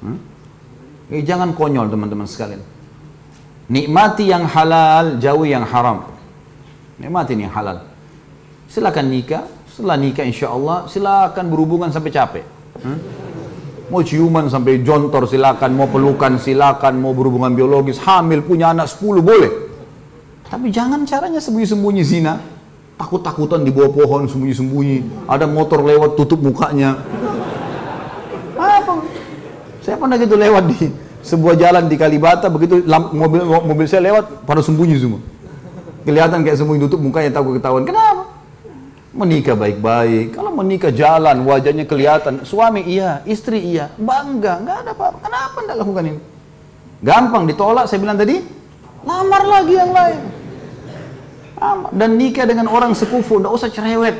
Hmm? Eh, jangan konyol teman-teman sekalian. Nikmati yang halal, jauhi yang haram. Nikmati yang halal. Silakan nikah, setelah nikah insya Allah silakan berhubungan sampai capek. Hmm? Mau ciuman sampai jontor silakan, mau pelukan silakan, mau berhubungan biologis, hamil punya anak 10 boleh. Tapi jangan caranya sembunyi-sembunyi zina. Takut-takutan di bawah pohon sembunyi-sembunyi. Ada motor lewat tutup mukanya. Apa? Saya pernah gitu lewat di sebuah jalan di Kalibata, begitu mobil mobil saya lewat pada sembunyi semua. Kelihatan kayak sembunyi tutup mukanya takut ketahuan. Kenapa? menikah baik-baik. Kalau menikah jalan, wajahnya kelihatan. Suami iya, istri iya, bangga, nggak ada apa-apa. Kenapa nggak lakukan ini? Gampang ditolak, saya bilang tadi, lamar lagi yang lain. Dan nikah dengan orang sekufu, nggak usah cerewet.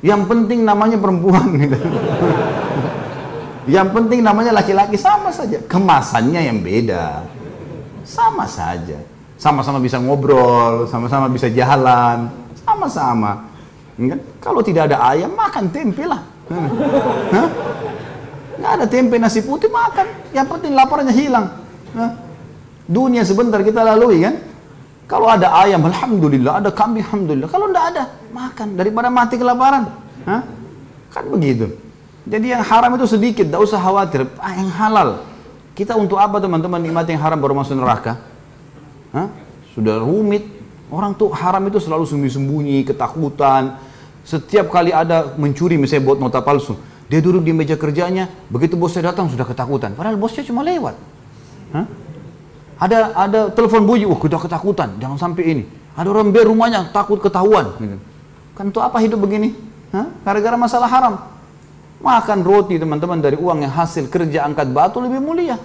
Yang penting namanya perempuan. Gitu. Yang penting namanya laki-laki sama saja. Kemasannya yang beda. Sama saja. Sama-sama bisa ngobrol, sama-sama bisa jalan, sama-sama. Kalau tidak ada ayam, makan tempe lah. Nggak ada tempe nasi putih, makan. Yang penting laparnya hilang. Dunia sebentar kita lalui kan. Kalau ada ayam, Alhamdulillah. Ada kambing, Alhamdulillah. Kalau tidak ada, makan. Daripada mati kelaparan. Kan begitu. Jadi yang haram itu sedikit, tidak usah khawatir. Ah, yang halal. Kita untuk apa teman-teman nikmati yang haram baru masuk neraka? Hah? Sudah rumit. Orang tuh haram itu selalu sembunyi-sembunyi, ketakutan, setiap kali ada mencuri misalnya buat nota palsu, dia duduk di meja kerjanya, begitu bosnya datang sudah ketakutan. Padahal bosnya cuma lewat. Hah? Ada ada telepon bunyi, wah sudah ketakutan, jangan sampai ini. Ada orang ber rumahnya takut ketahuan. Gitu. Kan itu apa hidup begini? Gara-gara masalah haram. Makan roti teman-teman dari uang yang hasil kerja angkat batu lebih mulia.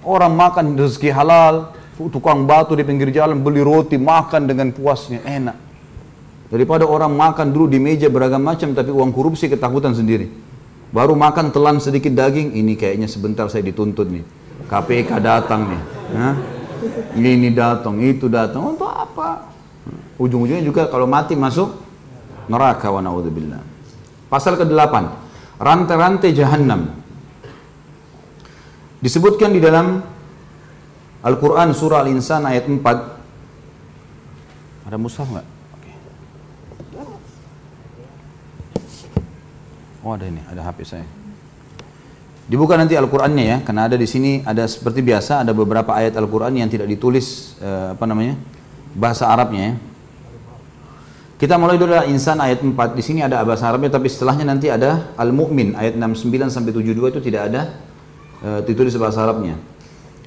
Orang makan rezeki halal, tukang batu di pinggir jalan beli roti makan dengan puasnya enak. Daripada orang makan dulu di meja beragam macam tapi uang korupsi ketakutan sendiri. Baru makan telan sedikit daging, ini kayaknya sebentar saya dituntut nih. KPK datang nih. Ini datang, itu datang. Untuk apa? Ujung-ujungnya juga kalau mati masuk neraka wa naudzubillah. Pasal ke-8, rantai-rantai jahanam. Disebutkan di dalam Al-Quran surah Al-Insan ayat 4. Ada mushaf nggak? Oh ada ini, ada HP saya. Dibuka nanti Al-Qur'annya ya, karena ada di sini ada seperti biasa ada beberapa ayat Al-Qur'an yang tidak ditulis eh, apa namanya? bahasa Arabnya ya. Kita mulai dulu dari insan ayat 4. Di sini ada bahasa Arabnya tapi setelahnya nanti ada Al-Mu'min ayat 69 sampai 72 itu tidak ada uh, ditulis bahasa Arabnya.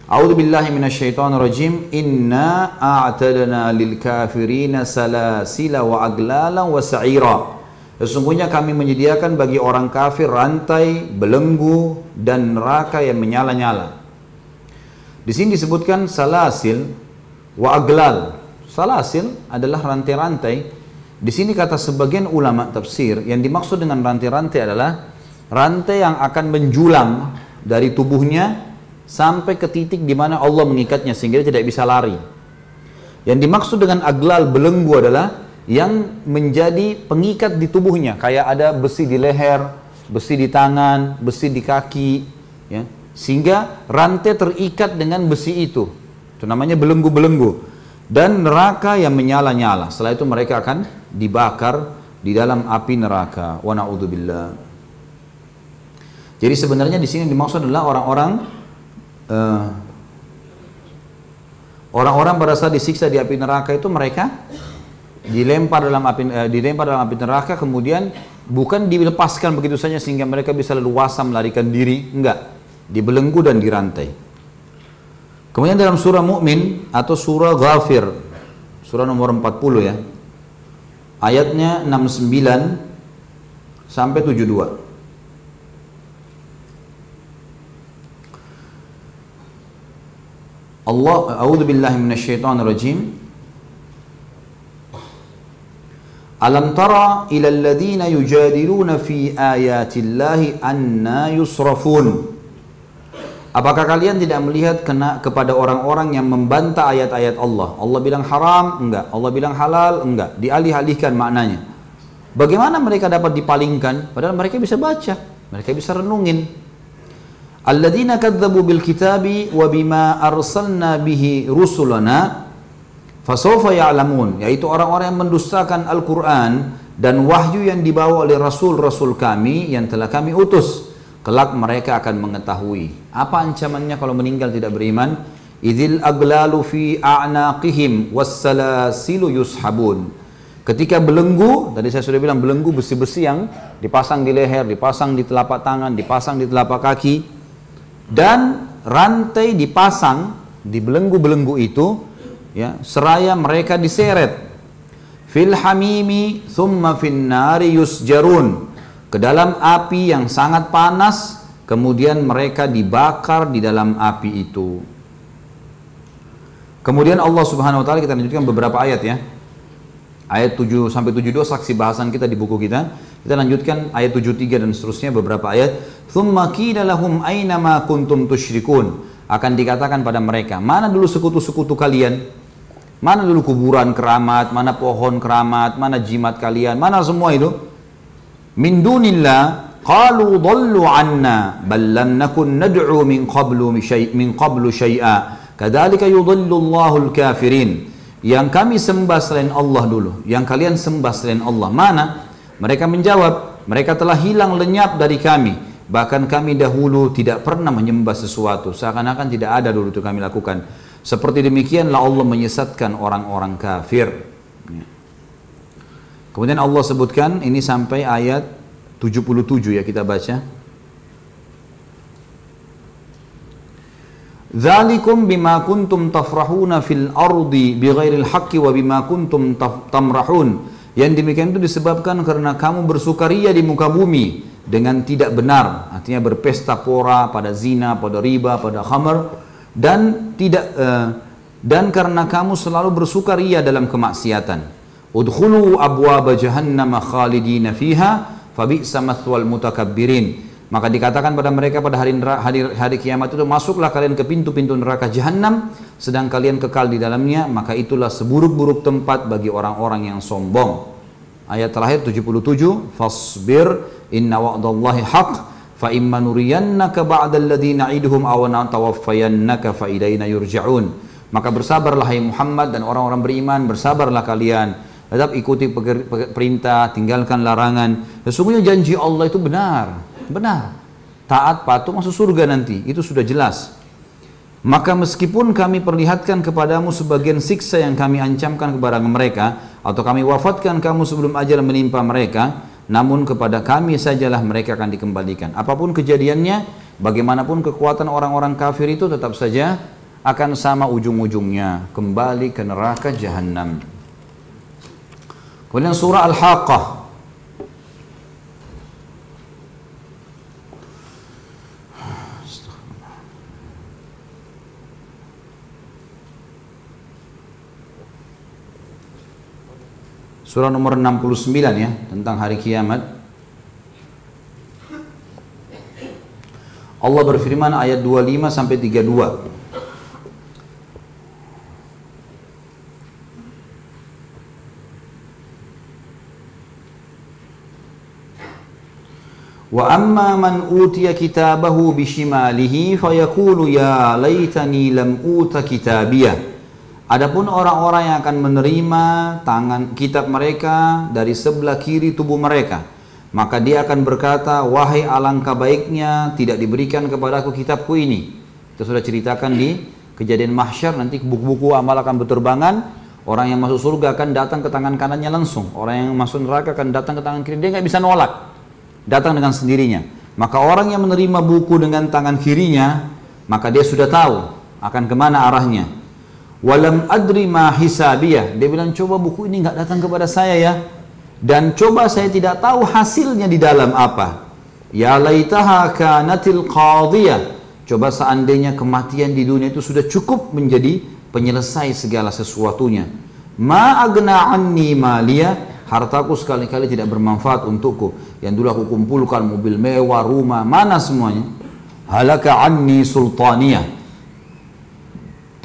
A'udzu billahi minasyaitonir rajim. Inna a'tadna lil kafirina salasila wa aglalan wa sa'ira. Sesungguhnya kami menyediakan bagi orang kafir rantai, belenggu, dan neraka yang menyala-nyala. Di sini disebutkan salasil wa aglal. Salasil adalah rantai-rantai. Di sini kata sebagian ulama tafsir yang dimaksud dengan rantai-rantai adalah rantai yang akan menjulang dari tubuhnya sampai ke titik di mana Allah mengikatnya sehingga dia tidak bisa lari. Yang dimaksud dengan aglal belenggu adalah yang menjadi pengikat di tubuhnya kayak ada besi di leher, besi di tangan, besi di kaki ya. Sehingga rantai terikat dengan besi itu. Itu namanya belenggu-belenggu. Dan neraka yang menyala-nyala. Setelah itu mereka akan dibakar di dalam api neraka. Wa na'udzubillah. Jadi sebenarnya di sini dimaksud adalah orang-orang uh, orang-orang pada saat disiksa di api neraka itu mereka dilempar dalam api eh, dilempar dalam api neraka kemudian bukan dilepaskan begitu saja sehingga mereka bisa leluasa melarikan diri enggak dibelenggu dan dirantai kemudian dalam surah mukmin atau surah ghafir surah nomor 40 ya ayatnya 69 sampai 72 Allah a'udzu billahi minasyaitonir rajim. Alam tara ila alladhina yujadiluna fi ayatillahi anna yusrafun Apakah kalian tidak melihat kena kepada orang-orang yang membantah ayat-ayat Allah? Allah bilang haram, enggak. Allah bilang halal, enggak. Dialih-alihkan maknanya. Bagaimana mereka dapat dipalingkan? Padahal mereka bisa baca, mereka bisa renungin. Alladzina kadzabu bil kitabi wa bima arsalna bihi rusulana Fasawfa ya'lamun, yaitu orang-orang yang mendustakan Al-Quran dan wahyu yang dibawa oleh Rasul-Rasul kami yang telah kami utus. Kelak mereka akan mengetahui. Apa ancamannya kalau meninggal tidak beriman? Idil aglalu fi a'naqihim wassalasilu yushabun. Ketika belenggu, tadi saya sudah bilang belenggu besi-besi yang dipasang di leher, dipasang di telapak tangan, dipasang di telapak kaki, dan rantai dipasang di belenggu-belenggu itu ya seraya mereka diseret fil hamimi thumma fin nari yusjarun ke dalam api yang sangat panas kemudian mereka dibakar di dalam api itu. Kemudian Allah Subhanahu wa taala kita lanjutkan beberapa ayat ya. Ayat 7 sampai 72 saksi bahasan kita di buku kita. Kita lanjutkan ayat 73 dan seterusnya beberapa ayat. Thumma qila aina ma kuntum tusyrikun. Akan dikatakan pada mereka mana dulu sekutu-sekutu kalian? Mana dulu kuburan keramat, mana pohon keramat, mana jimat kalian, mana semua itu? Min dunillah qalu dhallu anna bal lam nakun nad'u min qablu syai' min qablu syai'a. Kadzalika yudhillu Allahul kafirin. Yang kami sembah selain Allah dulu, yang kalian sembah selain Allah. Mana? Mereka menjawab, mereka telah hilang lenyap dari kami. Bahkan kami dahulu tidak pernah menyembah sesuatu. Seakan-akan tidak ada dulu itu kami lakukan. Seperti demikianlah Allah menyesatkan orang-orang kafir. Ya. Kemudian Allah sebutkan ini sampai ayat 77 ya kita baca. Dzalikum bima kuntum tafrahuna fil ardi bighairil haqqi wa bima kuntum tamrahun. Yang demikian itu disebabkan karena kamu bersukaria di muka bumi dengan tidak benar, artinya berpesta pora pada zina, pada riba, pada khamar dan tidak uh, dan karena kamu selalu bersukaria dalam kemaksiatan. Udkhulu abwaaba jahannam khalidina fiha mathwal mutakabbirin. Maka dikatakan pada mereka pada hari, hari, hari kiamat itu masuklah kalian ke pintu-pintu neraka jahanam sedang kalian kekal di dalamnya maka itulah seburuk-buruk tempat bagi orang-orang yang sombong. ayat terakhir 77 fasbir inna wa'dallahi haq fa imma nuriyannaka ba'da alladhi na'iduhum aw natawaffayannaka fa ilaina yurja'un maka bersabarlah hai Muhammad dan orang-orang beriman bersabarlah kalian tetap ikuti perintah tinggalkan larangan sesungguhnya janji Allah itu benar benar taat patuh masuk surga nanti itu sudah jelas maka meskipun kami perlihatkan kepadamu sebagian siksa yang kami ancamkan kepada mereka atau kami wafatkan kamu sebelum ajal menimpa mereka, namun kepada kami sajalah mereka akan dikembalikan. Apa pun kejadiannya, bagaimanapun kekuatan orang-orang kafir itu tetap saja akan sama ujung-ujungnya, kembali ke neraka jahanam. Kemudian surah Al-Haqqah Surah nomor 69 ya tentang hari kiamat. Allah berfirman ayat 25 sampai 32. Wa amma man utiya kitabahu bishimalihi fayaqulu ya laitani lam uta kitabiyah. Adapun orang-orang yang akan menerima tangan kitab mereka dari sebelah kiri tubuh mereka, maka dia akan berkata, "Wahai alangkah baiknya tidak diberikan kepadaku kitabku ini." Kita sudah ceritakan di kejadian mahsyar nanti buku-buku amal akan berterbangan, orang yang masuk surga akan datang ke tangan kanannya langsung, orang yang masuk neraka akan datang ke tangan kiri, dia nggak bisa nolak, datang dengan sendirinya. Maka orang yang menerima buku dengan tangan kirinya, maka dia sudah tahu akan ke mana arahnya Walam adri ma hisabiyah. Dia bilang coba buku ini nggak datang kepada saya ya. Dan coba saya tidak tahu hasilnya di dalam apa. Ya laitaha kanatil qadiyah. Coba seandainya kematian di dunia itu sudah cukup menjadi penyelesai segala sesuatunya. Ma agna anni maliyah. Hartaku sekali-kali tidak bermanfaat untukku. Yang dulu aku kumpulkan mobil mewah, rumah, mana semuanya? Halaka anni sultaniyah.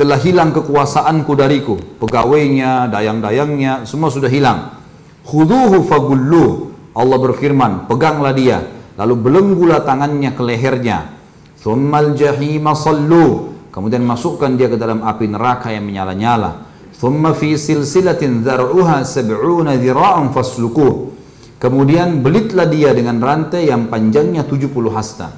Telah hilang kekuasaanku dariku. Pegawainya dayang-dayangnya semua sudah hilang. Khuduhu fagullu. Allah berfirman peganglah dia. Lalu belenggulah tangannya ke lehernya. Thummal jahima sallu. Kemudian masukkan dia ke dalam api neraka yang menyala-nyala thumma fi silsilatin dhar'uha sab'una dhira'an faslukuh kemudian belitlah dia dengan rantai yang panjangnya 70 hasta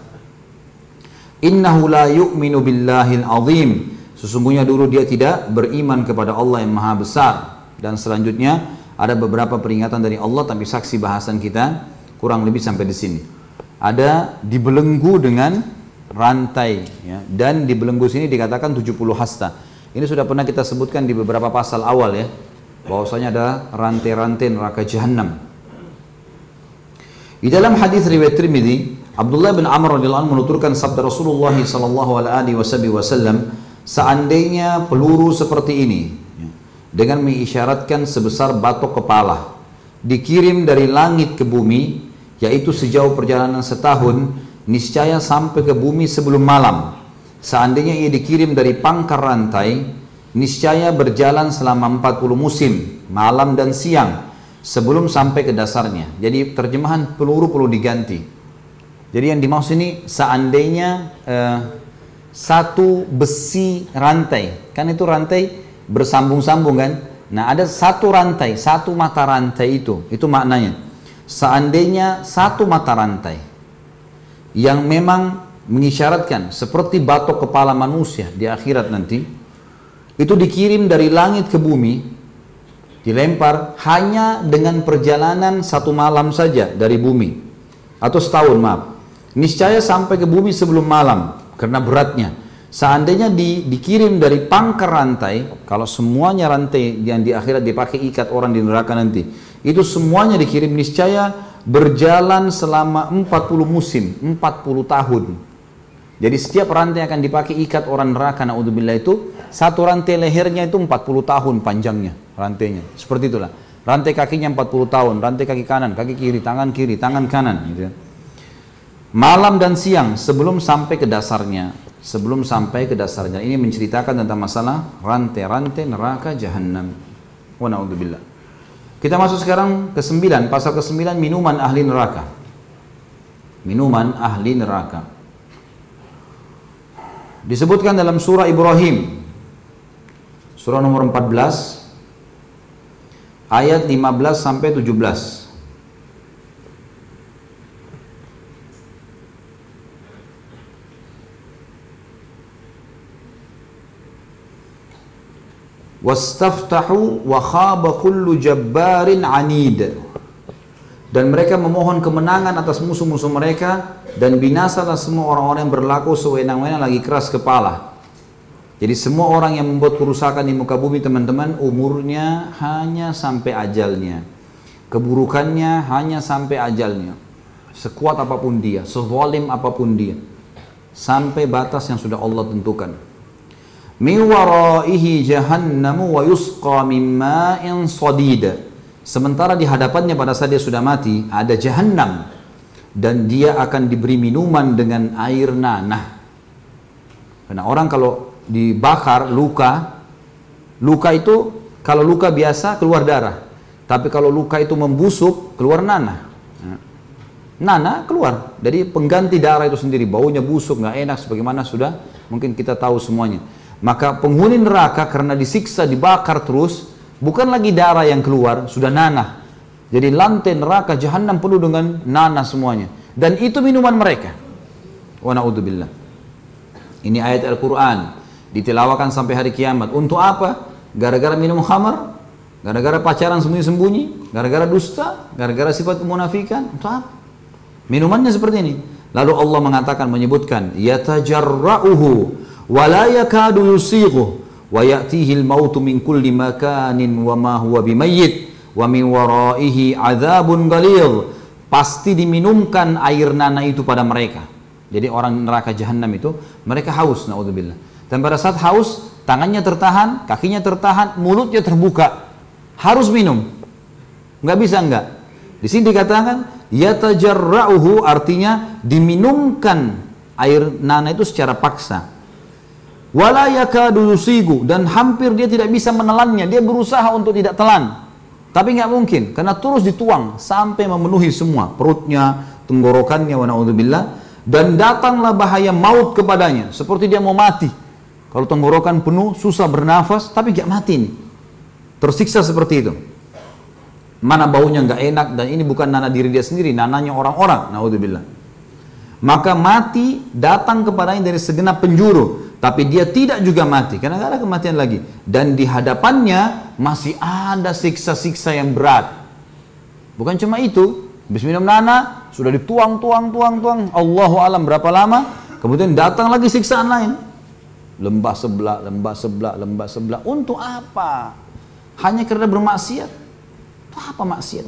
innahu la yu'minu billahil azim Sesungguhnya dulu dia tidak beriman kepada Allah yang maha besar. Dan selanjutnya ada beberapa peringatan dari Allah tapi saksi bahasan kita kurang lebih sampai di sini. Ada dibelenggu dengan rantai ya. dan di belenggu sini dikatakan 70 hasta. Ini sudah pernah kita sebutkan di beberapa pasal awal ya. Bahwasanya ada rantai-rantai neraka jahanam. Di dalam hadis riwayat Tirmidzi, Abdullah bin Amr radhiyallahu anhu menuturkan sabda Rasulullah sallallahu alaihi wasallam Seandainya peluru seperti ini dengan mengisyaratkan sebesar batok kepala dikirim dari langit ke bumi yaitu sejauh perjalanan setahun niscaya sampai ke bumi sebelum malam. Seandainya ia dikirim dari pangkar rantai niscaya berjalan selama 40 musim malam dan siang sebelum sampai ke dasarnya. Jadi terjemahan peluru perlu diganti. Jadi yang dimaksud ini seandainya uh, satu besi rantai. Kan itu rantai bersambung-sambung kan? Nah ada satu rantai, satu mata rantai itu. Itu maknanya. Seandainya satu mata rantai yang memang mengisyaratkan seperti batok kepala manusia di akhirat nanti itu dikirim dari langit ke bumi dilempar hanya dengan perjalanan satu malam saja dari bumi atau setahun maaf niscaya sampai ke bumi sebelum malam karena beratnya. Seandainya di, dikirim dari pangkar rantai, kalau semuanya rantai yang di akhirat dipakai ikat orang di neraka nanti, itu semuanya dikirim niscaya berjalan selama 40 musim, 40 tahun. Jadi setiap rantai akan dipakai ikat orang neraka naudzubillah itu satu rantai lehernya itu 40 tahun panjangnya rantainya. Seperti itulah. Rantai kakinya 40 tahun, rantai kaki kanan, kaki kiri, tangan kiri, tangan kanan gitu. Ya malam dan siang sebelum sampai ke dasarnya sebelum sampai ke dasarnya ini menceritakan tentang masalah rantai-rantai neraka jahanam wa naudzubillah Kita masuk sekarang ke 9, pasal ke 9 minuman ahli neraka. Minuman ahli neraka. Disebutkan dalam surah Ibrahim. Surah nomor 14 ayat 15 sampai 17. wastaftahu wa khaba kullu jabbarin anid dan mereka memohon kemenangan atas musuh-musuh mereka dan binasalah semua orang-orang yang berlaku sewenang-wenang lagi keras kepala. Jadi semua orang yang membuat kerusakan di muka bumi teman-teman umurnya hanya sampai ajalnya. Keburukannya hanya sampai ajalnya. Sekuat apa pun dia sezalim apa pun dia. Sampai batas yang sudah Allah tentukan. Min waraihi jahannamu wa yusqa min ma'in sadid. Sementara di hadapannya pada saat dia sudah mati ada jahannam dan dia akan diberi minuman dengan air nanah. Karena orang kalau dibakar luka, luka itu kalau luka biasa keluar darah, tapi kalau luka itu membusuk keluar nanah. Nana keluar, jadi pengganti darah itu sendiri, baunya busuk, nggak enak, sebagaimana sudah mungkin kita tahu semuanya. Maka penghuni neraka karena disiksa, dibakar terus, bukan lagi darah yang keluar, sudah nanah. Jadi lantai neraka jahanam penuh dengan nanah semuanya. Dan itu minuman mereka. Wa na'udzubillah. Ini ayat Al-Quran. Ditilawakan sampai hari kiamat. Untuk apa? Gara-gara minum khamar? Gara-gara pacaran sembunyi-sembunyi? Gara-gara dusta? Gara-gara sifat kemunafikan? Untuk apa? Minumannya seperti ini. Lalu Allah mengatakan, menyebutkan, Yatajarra'uhu wala yakadu yusighu wa ya'tihi al-mautu min kulli makanin wa ma huwa bimayyit wa min waraihi adzabun ghalidh. Pasti diminumkan air nanah itu pada mereka. Jadi orang neraka jahanam itu mereka haus naudzubillah. Dan pada saat haus tangannya tertahan kakinya tertahan mulutnya terbuka. Harus minum. Nggak bisa nggak? Di sini dikatakan yatajarra'uhu artinya diminumkan air nanah itu secara paksa wala dan hampir dia tidak bisa menelannya. Dia berusaha untuk tidak telan. Tapi nggak mungkin. Karena terus dituang sampai memenuhi semua. Perutnya tenggorokannya wa dan datanglah bahaya maut kepadanya. Seperti dia mau mati. Kalau tenggorokan penuh susah bernafas tapi nggak mati nih. Tersiksa seperti itu. Mana baunya nggak enak dan ini bukan nana diri dia sendiri nananya orang-orang. Naudzubillah. Maka mati datang kepadanya dari segenap penjuru tapi dia tidak juga mati karena ada kematian lagi. Dan di hadapannya masih ada siksa-siksa yang berat. Bukan cuma itu. Nana sudah dituang tuang tuang tuang Allahu alam berapa lama? Kemudian datang lagi siksaan lain. Lembah sebelah lembah sebelah lembah sebelah. Untuk apa? Hanya karena bermaksiat? Itu apa maksiat?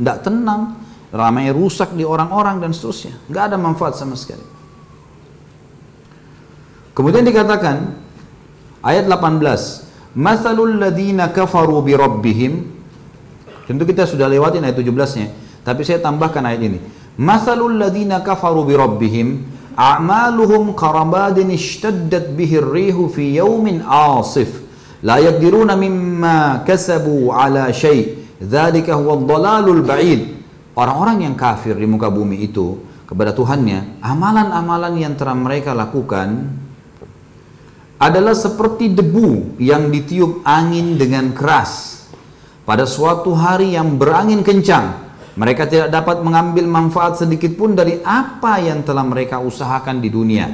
Tidak tenang. Ramai rusak di orang-orang dan seterusnya. Nggak ada manfaat sama sekali Kemudian dikatakan ayat 18, "Matsalul ladzina kafaru bi rabbihim" Tentu kita sudah lewatin ayat 17-nya, tapi saya tambahkan ayat ini. "Matsalul ladzina kafaru bi rabbihim a'maluhum karabadin ishtaddat bihi ar-rihu fi yawmin 'asif, la yaqdiruna mimma kasabu 'ala syai'." Dzalika huwa dhalalul ba'id. Orang-orang yang kafir di muka bumi itu kepada Tuhannya, amalan-amalan yang telah mereka lakukan adalah seperti debu yang ditiup angin dengan keras. Pada suatu hari yang berangin kencang, mereka tidak dapat mengambil manfaat sedikit pun dari apa yang telah mereka usahakan di dunia.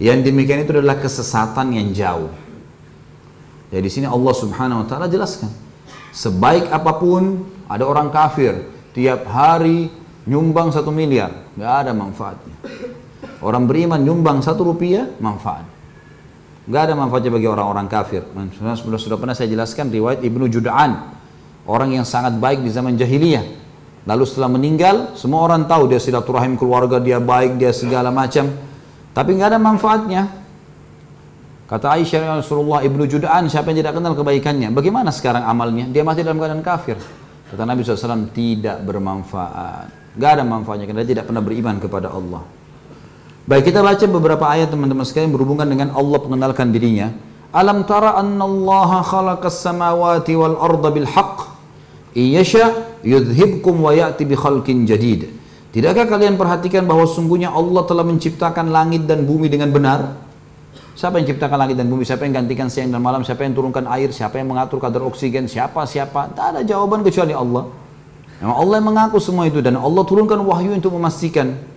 Yang demikian itu adalah kesesatan yang jauh. Jadi di sini Allah Subhanahu wa taala jelaskan, sebaik apa pun ada orang kafir tiap hari nyumbang satu miliar, nggak ada manfaatnya. Orang beriman nyumbang satu rupiah, manfaat. Gak ada manfaatnya bagi orang-orang kafir. Sudah, sudah pernah saya jelaskan riwayat Ibnu Juda'an. Orang yang sangat baik di zaman jahiliyah. Lalu setelah meninggal, semua orang tahu dia silaturahim keluarga, dia baik, dia segala macam. Tapi nggak ada manfaatnya. Kata Aisyah ya Rasulullah Ibnu Juda'an, siapa yang tidak kenal kebaikannya? Bagaimana sekarang amalnya? Dia mati dalam keadaan kafir. Kata Nabi SAW, tidak bermanfaat. Gak ada manfaatnya karena dia tidak pernah beriman kepada Allah. Baik kita baca beberapa ayat teman-teman sekalian berhubungan dengan Allah mengenalkan dirinya. Alam tara anna Allah khalaqas samawati wal arda bil haqq Iyasha yudhibkum wa ya'ti bi khalqin jadid. Tidakkah kalian perhatikan bahwa sungguhnya Allah telah menciptakan langit dan bumi dengan benar? Siapa yang ciptakan langit dan bumi? Siapa yang gantikan siang dan malam? Siapa yang turunkan air? Siapa yang mengatur kadar oksigen? Siapa? Siapa? Tak ada jawaban kecuali Allah. Memang Allah yang mengaku semua itu dan Allah turunkan wahyu untuk memastikan.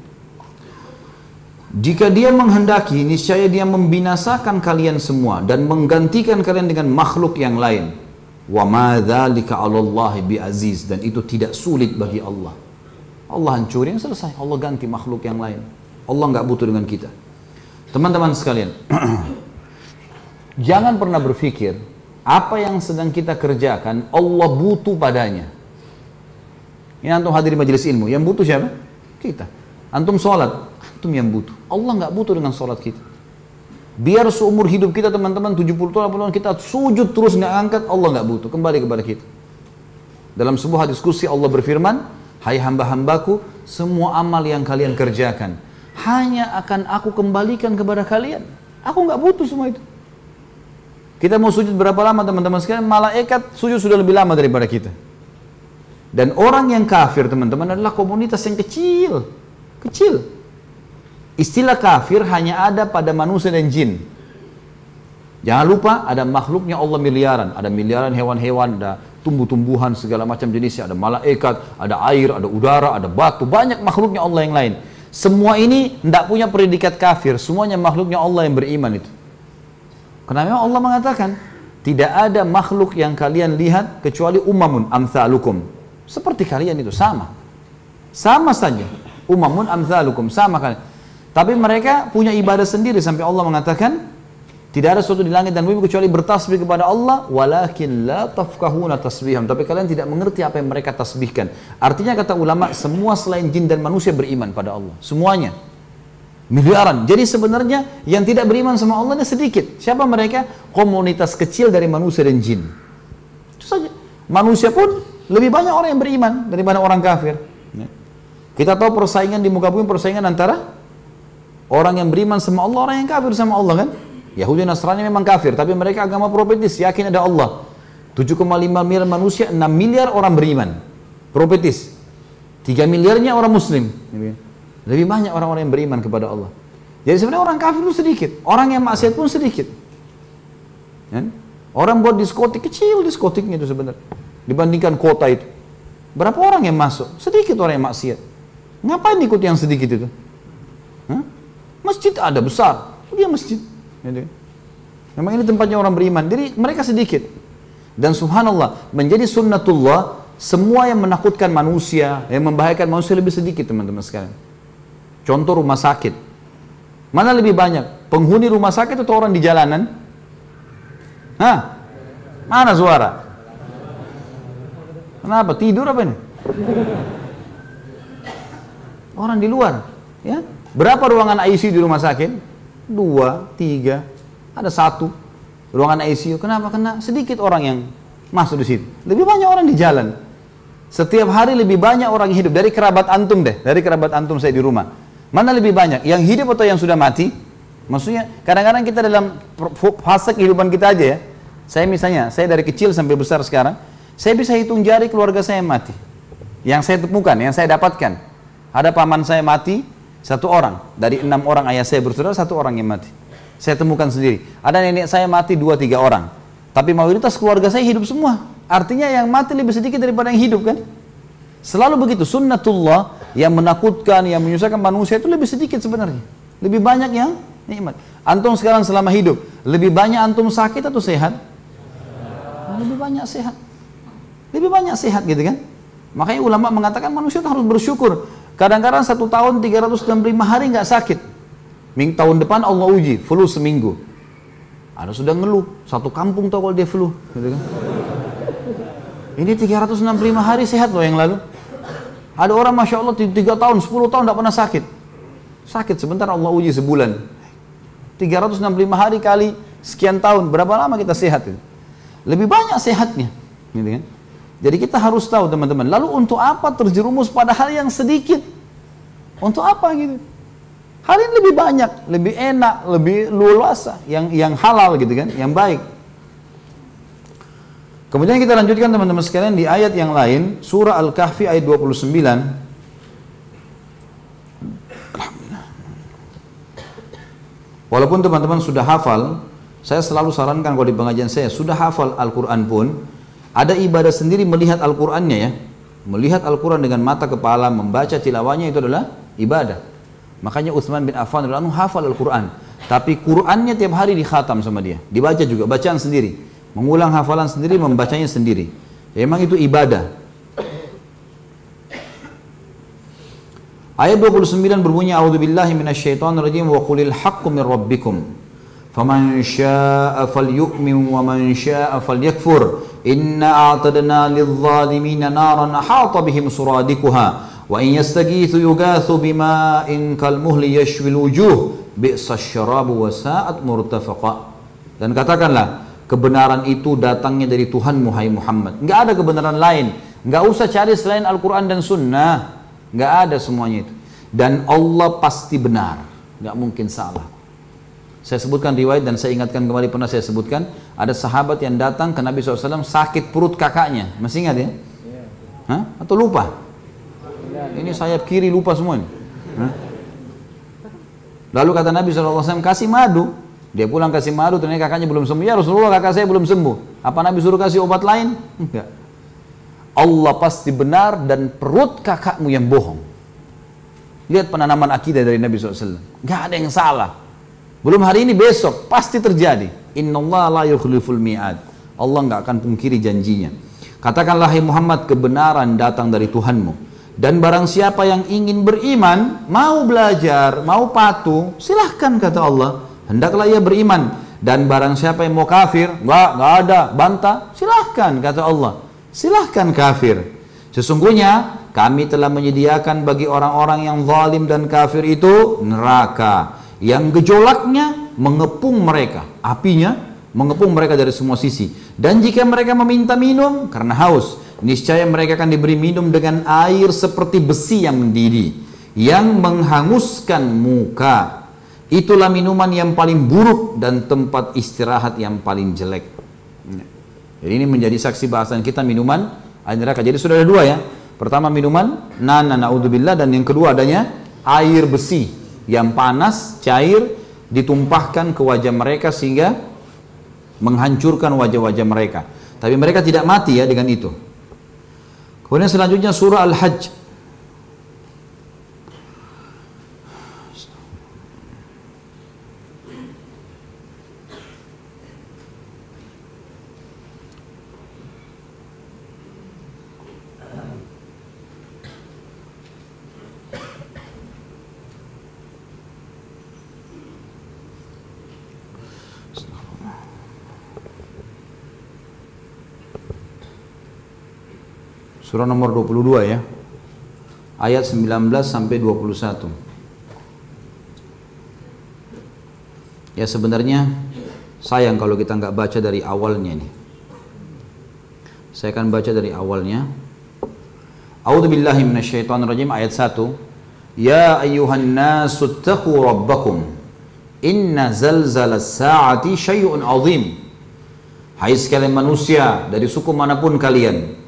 Jika dia menghendaki, niscaya dia membinasakan kalian semua dan menggantikan kalian dengan makhluk yang lain. Wa ma dzalika 'alallahi bi aziz dan itu tidak sulit bagi Allah. Allah hancurin selesai, Allah ganti makhluk yang lain. Allah nggak butuh dengan kita. Teman-teman sekalian, jangan pernah berpikir apa yang sedang kita kerjakan Allah butuh padanya. Ini antum hadir majelis ilmu, yang butuh siapa? Kita. Antum sholat, antum yang butuh. Allah nggak butuh dengan sholat kita. Biar seumur hidup kita teman-teman 70 tahun, 80 tahun kita sujud terus nggak angkat, Allah nggak butuh. Kembali kepada kita. Dalam sebuah diskusi Allah berfirman, Hai hamba-hambaku, semua amal yang kalian kerjakan, hanya akan aku kembalikan kepada kalian. Aku nggak butuh semua itu. Kita mau sujud berapa lama teman-teman sekalian? Malaikat sujud sudah lebih lama daripada kita. Dan orang yang kafir teman-teman adalah komunitas yang kecil. Kecil. Istilah kafir hanya ada pada manusia dan jin. Jangan lupa ada makhluknya Allah miliaran. Ada miliaran hewan-hewan, ada tumbuh-tumbuhan segala macam jenisnya. Ada malaikat, ada air, ada udara, ada batu. Banyak makhluknya Allah yang lain. Semua ini tidak punya predikat kafir, semuanya makhluknya Allah yang beriman itu. Kenapa Allah mengatakan tidak ada makhluk yang kalian lihat kecuali umamun amthalukum. Seperti kalian itu sama. Sama saja. Umamun amthalukum sama kalian. Tapi mereka punya ibadah sendiri sampai Allah mengatakan tidak ada sesuatu di langit dan bumi kecuali bertasbih kepada Allah, walakin la tafkahuna tasbiham. Tapi kalian tidak mengerti apa yang mereka tasbihkan. Artinya kata ulama, semua selain jin dan manusia beriman pada Allah. Semuanya. Miliaran. Jadi sebenarnya yang tidak beriman sama Allah ini sedikit. Siapa mereka? Komunitas kecil dari manusia dan jin. Itu saja. Manusia pun lebih banyak orang yang beriman daripada orang kafir. Ya. Kita tahu persaingan di muka bumi persaingan antara orang yang beriman sama Allah, orang yang kafir sama Allah kan? Yahudi Nasrani memang kafir, tapi mereka agama profetis, yakin ada Allah. 7,5 miliar manusia, 6 miliar orang beriman. Profetis. 3 miliarnya orang muslim. Lebih banyak orang-orang yang beriman kepada Allah. Jadi sebenarnya orang kafir itu sedikit. Orang yang maksiat pun sedikit. Ya? Orang buat diskotik, kecil diskotiknya itu sebenarnya. Dibandingkan kota itu. Berapa orang yang masuk? Sedikit orang yang maksiat. Ngapain ikut yang sedikit itu? Masjid ada besar. Dia masjid. Jadi, memang ini tempatnya orang beriman. Jadi mereka sedikit. Dan subhanallah, menjadi sunnatullah, semua yang menakutkan manusia, yang membahayakan manusia lebih sedikit teman-teman sekalian. Contoh rumah sakit. Mana lebih banyak? Penghuni rumah sakit atau orang di jalanan? Hah? Mana suara? Kenapa? Tidur apa ini? Orang di luar. Ya? Berapa ruangan ICU di rumah sakit? dua, tiga, ada satu ruangan ICU. Kenapa? Karena sedikit orang yang masuk di situ. Lebih banyak orang di jalan. Setiap hari lebih banyak orang yang hidup dari kerabat antum deh, dari kerabat antum saya di rumah. Mana lebih banyak? Yang hidup atau yang sudah mati? Maksudnya kadang-kadang kita dalam fase kehidupan kita aja ya. Saya misalnya, saya dari kecil sampai besar sekarang, saya bisa hitung jari keluarga saya yang mati. Yang saya temukan, yang saya dapatkan. Ada paman saya mati, satu orang. Dari enam orang ayah saya bersaudara, satu orang yang mati. Saya temukan sendiri. Ada nenek saya mati dua tiga orang. Tapi mayoritas keluarga saya hidup semua. Artinya yang mati lebih sedikit daripada yang hidup kan? Selalu begitu. Sunnatullah yang menakutkan, yang menyusahkan manusia itu lebih sedikit sebenarnya. Lebih banyak yang nikmat. Antum sekarang selama hidup, lebih banyak antum sakit atau sehat? lebih banyak sehat. Lebih banyak sehat gitu kan? Makanya ulama mengatakan manusia itu harus bersyukur. Kadang-kadang satu tahun 365 hari nggak sakit. Ming tahun depan Allah uji, flu seminggu. Ada sudah ngeluh, satu kampung tahu kalau dia flu. Gitu kan? Ini 365 hari sehat loh yang lalu. Ada orang Masya Allah 3 tahun, 10 tahun tidak pernah sakit. Sakit sebentar Allah uji sebulan. 365 hari kali sekian tahun, berapa lama kita sehat? Lebih banyak sehatnya. Gitu kan? Jadi kita harus tahu teman-teman. Lalu untuk apa terjerumus pada hal yang sedikit? Untuk apa gitu? Hal ini lebih banyak, lebih enak, lebih luasa, yang yang halal gitu kan, yang baik. Kemudian kita lanjutkan teman-teman sekalian di ayat yang lain, surah Al-Kahfi ayat 29. Walaupun teman-teman sudah hafal, saya selalu sarankan kalau di pengajian saya sudah hafal Al-Quran pun, ada ibadah sendiri melihat Al-Qurannya ya. Melihat Al-Quran dengan mata kepala, membaca tilawahnya itu adalah ibadah. Makanya Utsman bin Affan radhiyallahu hafal Al-Quran. Tapi Qurannya tiap hari dikhatam sama dia. Dibaca juga, bacaan sendiri. Mengulang hafalan sendiri, membacanya sendiri. Ya, emang itu ibadah. Ayat 29 berbunyi A'udzubillahi minasyaitonirrajim wa qulil haqqu min rabbikum. Faman syaa'a falyu'min wa man syaa'a falyakfur. Inna a'tadna lidh-dhalimina naran. Wa in yastaghithu yugathu bima'in kalmuhli yashwil wujuh. Bi'sa syarabu wa sa'at murtafaqa. Dan katakanlah, kebenaran itu datangnya dari Tuhan Muhammad Muhammad. Enggak ada kebenaran lain. Enggak usah cari selain Al-Quran dan Sunnah. Nggak ada semuanya itu. Dan Allah pasti benar. Nggak mungkin salah. Saya sebutkan riwayat dan saya ingatkan kembali pernah saya sebutkan. Ada sahabat yang datang ke Nabi SAW sakit perut kakaknya. Masih ingat ya? Hah? Atau lupa? Ini sayap kiri lupa semua ini. Hah? Lalu kata Nabi SAW kasih madu. Dia pulang kasih madu, ternyata kakaknya belum sembuh. Ya Rasulullah kakak saya belum sembuh. Apa Nabi suruh kasih obat lain? Enggak. Allah pasti benar dan perut kakakmu yang bohong. Lihat penanaman akidah dari Nabi SAW. Gak ada yang salah. Belum hari ini besok pasti terjadi. Inna Allah la yukhliful mi'ad. Allah nggak akan pungkiri janjinya. Katakanlah hai Muhammad kebenaran datang dari Tuhanmu. Dan barang siapa yang ingin beriman, mau belajar, mau patuh, silahkan kata Allah. Hendaklah ia beriman. Dan barang siapa yang mau kafir, nggak, nggak ada, bantah, silahkan kata Allah silahkan kafir. Sesungguhnya kami telah menyediakan bagi orang-orang yang zalim dan kafir itu neraka yang gejolaknya mengepung mereka, apinya mengepung mereka dari semua sisi. Dan jika mereka meminta minum karena haus, niscaya mereka akan diberi minum dengan air seperti besi yang mendidih yang menghanguskan muka. Itulah minuman yang paling buruk dan tempat istirahat yang paling jelek. Jadi ini menjadi saksi bahasan kita minuman air neraka. Jadi sudah ada dua ya. Pertama minuman nana naudzubillah dan yang kedua adanya air besi yang panas, cair ditumpahkan ke wajah mereka sehingga menghancurkan wajah-wajah mereka. Tapi mereka tidak mati ya dengan itu. Kemudian selanjutnya surah Al-Hajj Surah nomor 22 ya. Ayat 19 sampai 21. Ya sebenarnya sayang kalau kita nggak baca dari awalnya nih. Saya akan baca dari awalnya. A'udzubillahi minasyaitonirrajim ayat 1. Ya ayyuhan nasu taqu rabbakum. Inna zalzalas sa'ati syai'un azim. Hai sekalian manusia dari suku mana pun kalian,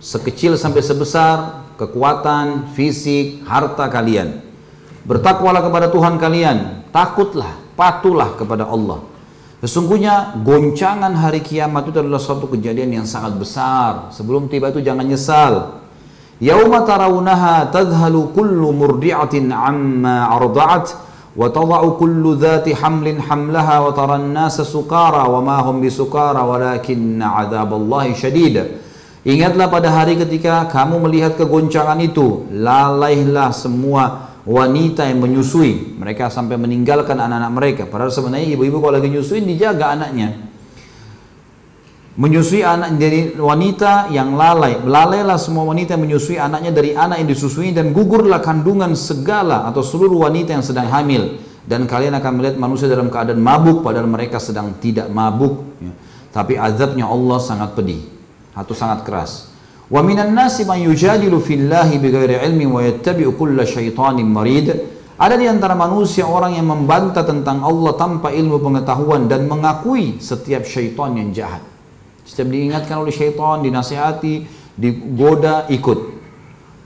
sekecil sampai sebesar kekuatan, fisik, harta kalian. Bertakwalah kepada Tuhan kalian, takutlah, patulah kepada Allah. Sesungguhnya goncangan hari kiamat itu adalah suatu kejadian yang sangat besar. Sebelum tiba itu jangan nyesal. Yauma tarawunaha tadhalu kullu murdi'atin amma arda'at wa tada'u kullu dhati hamlin hamlaha wa taran nasa sukara wa ma hum bisukara walakinna 'adzaballahi syadid. Ingatlah pada hari ketika kamu melihat kegoncangan itu, lalailah semua wanita yang menyusui. Mereka sampai meninggalkan anak-anak mereka. Padahal sebenarnya ibu-ibu kalau lagi nyusuin dijaga anaknya. Menyusui anak dari wanita yang lalai. Lalailah semua wanita yang menyusui anaknya dari anak yang disusui dan gugurlah kandungan segala atau seluruh wanita yang sedang hamil. Dan kalian akan melihat manusia dalam keadaan mabuk padahal mereka sedang tidak mabuk. Ya. Tapi azabnya Allah sangat pedih atau sangat keras. Wa minan nasi man yujadilu fillahi bighairi ilmin wa yattabi'u kulla syaitanin marid. Ada di antara manusia orang yang membantah tentang Allah tanpa ilmu pengetahuan dan mengakui setiap syaitan yang jahat. Setiap diingatkan oleh syaitan, dinasihati, digoda, ikut.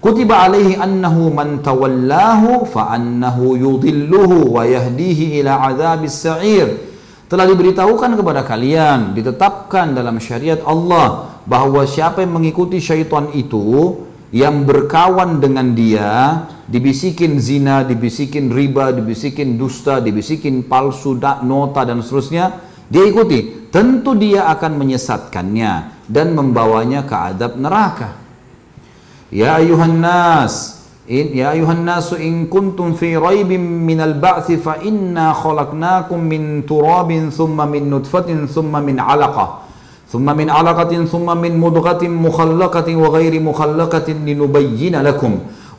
Kutiba alaihi annahu man tawallahu fa annahu yudhilluhu wa yahdihi ila azabis sa'ir. Telah diberitahukan kepada kalian, ditetapkan dalam syariat Allah bahwa siapa yang mengikuti syaitan itu yang berkawan dengan dia, dibisikin zina, dibisikin riba, dibisikin dusta, dibisikin palsu, nota dan seterusnya, dia ikuti. Tentu dia akan menyesatkannya dan membawanya ke adab neraka. Ya ayuhan nas, إن يا أيها الناس إن كنتم في ريب من البعث فإنا خلقناكم من تراب ثم من نطفة ثم من علقة. ثم من علقة ثم من مضغة مخلقة وغير مخلقة لنبين لكم.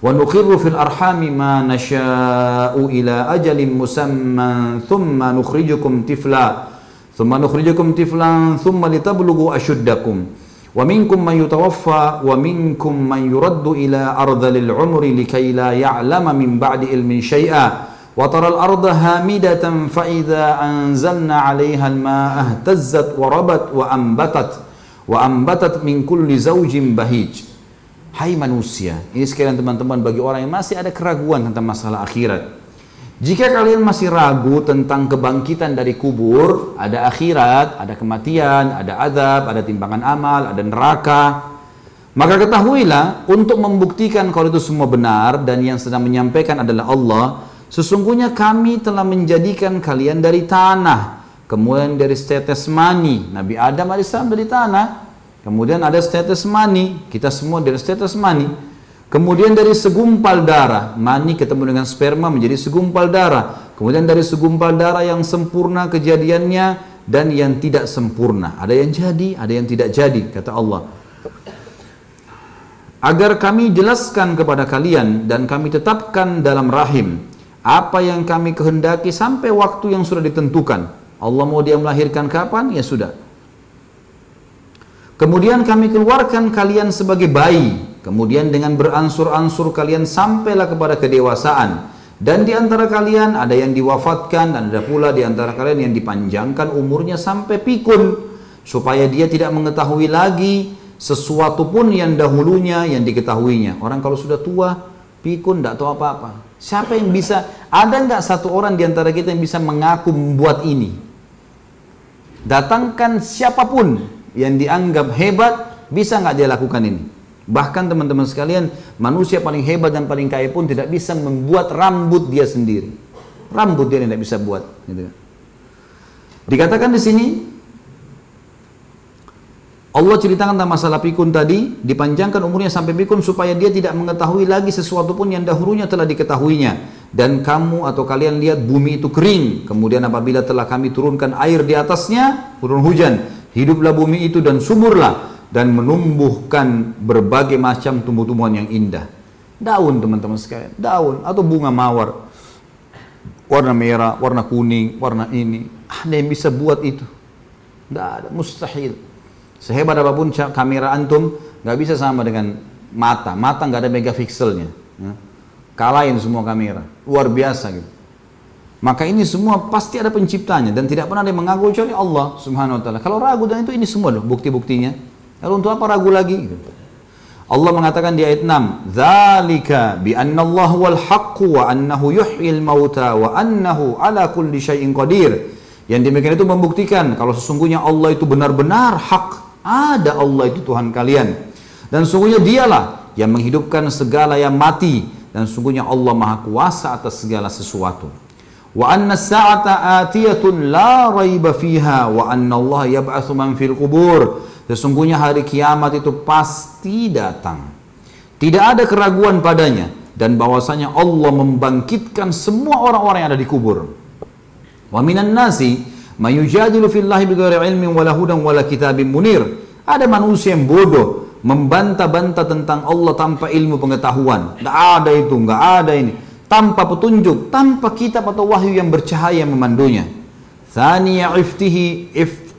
ونقر في الأرحام ما نشاء إلى أجل مسمى ثم نخرجكم طفلا. ثم نخرجكم طفلا ثم لتبلغوا أشدكم. ومنكم من يتوفى ومنكم من يرد إلى أرض العمر لكي لا يعلم من بعد علم شيئا وترى الأرض هامدة فإذا أنزلنا عليها الماء اهتزت وربت وأنبتت وأنبتت من كل زوج بهيج Hai manusia, ini sekalian teman-teman bagi orang yang masih ada keraguan tentang masalah akhirat. Jika kalian masih ragu tentang kebangkitan dari kubur, ada akhirat, ada kematian, ada azab, ada timbangan amal, ada neraka, maka ketahuilah untuk membuktikan kalau itu semua benar dan yang sedang menyampaikan adalah Allah, sesungguhnya kami telah menjadikan kalian dari tanah, kemudian dari setetes mani. Nabi Adam alaihissalam dari tanah, Kemudian ada status mani, kita semua dari status mani. Kemudian dari segumpal darah, mani ketemu dengan sperma menjadi segumpal darah. Kemudian dari segumpal darah yang sempurna kejadiannya dan yang tidak sempurna. Ada yang jadi, ada yang tidak jadi, kata Allah. Agar kami jelaskan kepada kalian dan kami tetapkan dalam rahim apa yang kami kehendaki sampai waktu yang sudah ditentukan. Allah mau dia melahirkan kapan? Ya sudah. Kemudian kami keluarkan kalian sebagai bayi. Kemudian dengan beransur-ansur kalian sampailah kepada kedewasaan. Dan di antara kalian ada yang diwafatkan dan ada pula di antara kalian yang dipanjangkan umurnya sampai pikun. Supaya dia tidak mengetahui lagi sesuatu pun yang dahulunya yang diketahuinya. Orang kalau sudah tua, pikun, tidak tahu apa-apa. Siapa yang bisa, ada nggak satu orang di antara kita yang bisa mengaku membuat ini? Datangkan siapa pun yang dianggap hebat bisa nggak dia lakukan ini? Bahkan teman-teman sekalian, manusia paling hebat dan paling kaya pun tidak bisa membuat rambut dia sendiri. Rambut dia tidak bisa buat. Gitu. Dikatakan di sini, Allah ceritakan tentang masalah pikun tadi, dipanjangkan umurnya sampai pikun supaya dia tidak mengetahui lagi sesuatu pun yang dahulunya telah diketahuinya. Dan kamu atau kalian lihat bumi itu kering, kemudian apabila telah kami turunkan air di atasnya, turun hujan, Hiduplah bumi itu dan suburlah dan menumbuhkan berbagai macam tumbuh-tumbuhan yang indah. Daun teman-teman sekalian, daun atau bunga mawar. Warna merah, warna kuning, warna ini. Ada yang bisa buat itu? Tidak ada, mustahil. Sehebat apa pun kamera antum, nggak bisa sama dengan mata. Mata nggak ada megapikselnya. Ya. Kalahin semua kamera, luar biasa gitu. Maka ini semua pasti ada penciptanya dan tidak pernah ada yang mengaku kecuali Allah Subhanahu wa taala. Kalau ragu dan itu ini semua loh bukti-buktinya. Lalu untuk apa ragu lagi? Allah mengatakan di ayat 6, "Dzalika bi Allah wal haqq wa annahu yuhyil mauta wa annahu ala kulli syai'in qadir." Yang demikian itu membuktikan kalau sesungguhnya Allah itu benar-benar hak. Ada Allah itu Tuhan kalian. Dan sesungguhnya dialah yang menghidupkan segala yang mati dan sesungguhnya Allah Maha Kuasa atas segala sesuatu wa anna sa'ata atiyatun la raiba fiha wa anna Allah yab'atsu man fil qubur sesungguhnya hari kiamat itu pasti datang. Tidak ada keraguan padanya. Dan bahwasanya Allah membangkitkan semua orang-orang yang ada di kubur. Wa minan nasi mayujadilu fillahi bighairi ilmin wala hudan wala kitabim munir. Ada manusia yang bodoh membantah-bantah tentang Allah tanpa ilmu pengetahuan. Tidak ada itu nggak ada ini. Tanpa petunjuk, tanpa kitab atau wahyu yang bercahaya memandunya. Thaniya iftihi if,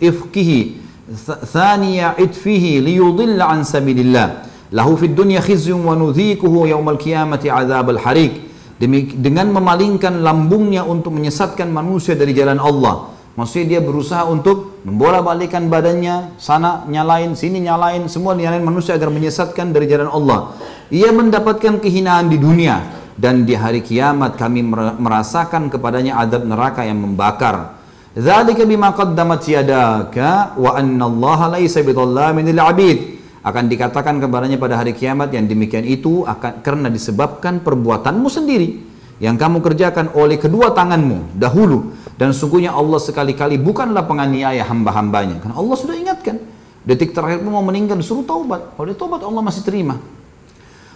sabilillah. Lahu fid dunya khizyun wa nudhikuhu yaumal qiyamati azab al-harik. dengan memalingkan lambungnya untuk menyesatkan manusia dari jalan Allah Maksudnya dia berusaha untuk membolak-balikan badannya, sana nyalain, sini nyalain, semua nyalain manusia agar menyesatkan dari jalan Allah. Ia mendapatkan kehinaan di dunia dan di hari kiamat kami merasakan kepadanya adab neraka yang membakar. Dzalika bima qaddamat yadaka wa anna Allah laisa bidhallamin lil 'abid. Akan dikatakan kepadanya pada hari kiamat yang demikian itu akan karena disebabkan perbuatanmu sendiri yang kamu kerjakan oleh kedua tanganmu dahulu. Dan sungguhnya Allah sekali-kali bukanlah penganiaya hamba-hambanya. Karena Allah sudah ingatkan. Detik terakhir pun mau meninggal suruh taubat. Kalau dia taubat Allah masih terima.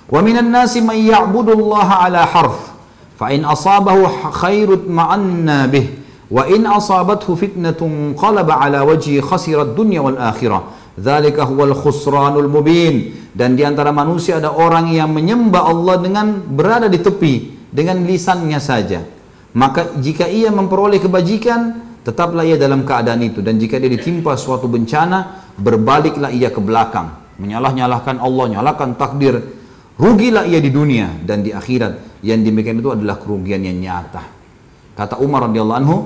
Wa minan nasi may ya'budullaha ala harf. Fa in asabahu khairut ma'anna bih wa in asabathu fitnatun qalaba ala wajhi khasirat dunya wal akhirah dzalika huwal khusranul dan di antara manusia ada orang yang menyembah Allah dengan berada di tepi dengan lisannya saja. Maka jika ia memperoleh kebajikan, tetaplah ia dalam keadaan itu. Dan jika dia ditimpa suatu bencana, berbaliklah ia ke belakang. Menyalah-nyalahkan Allah, nyalahkan takdir. Rugilah ia di dunia dan di akhirat. Yang demikian itu adalah kerugian yang nyata. Kata Umar radhiyallahu anhu,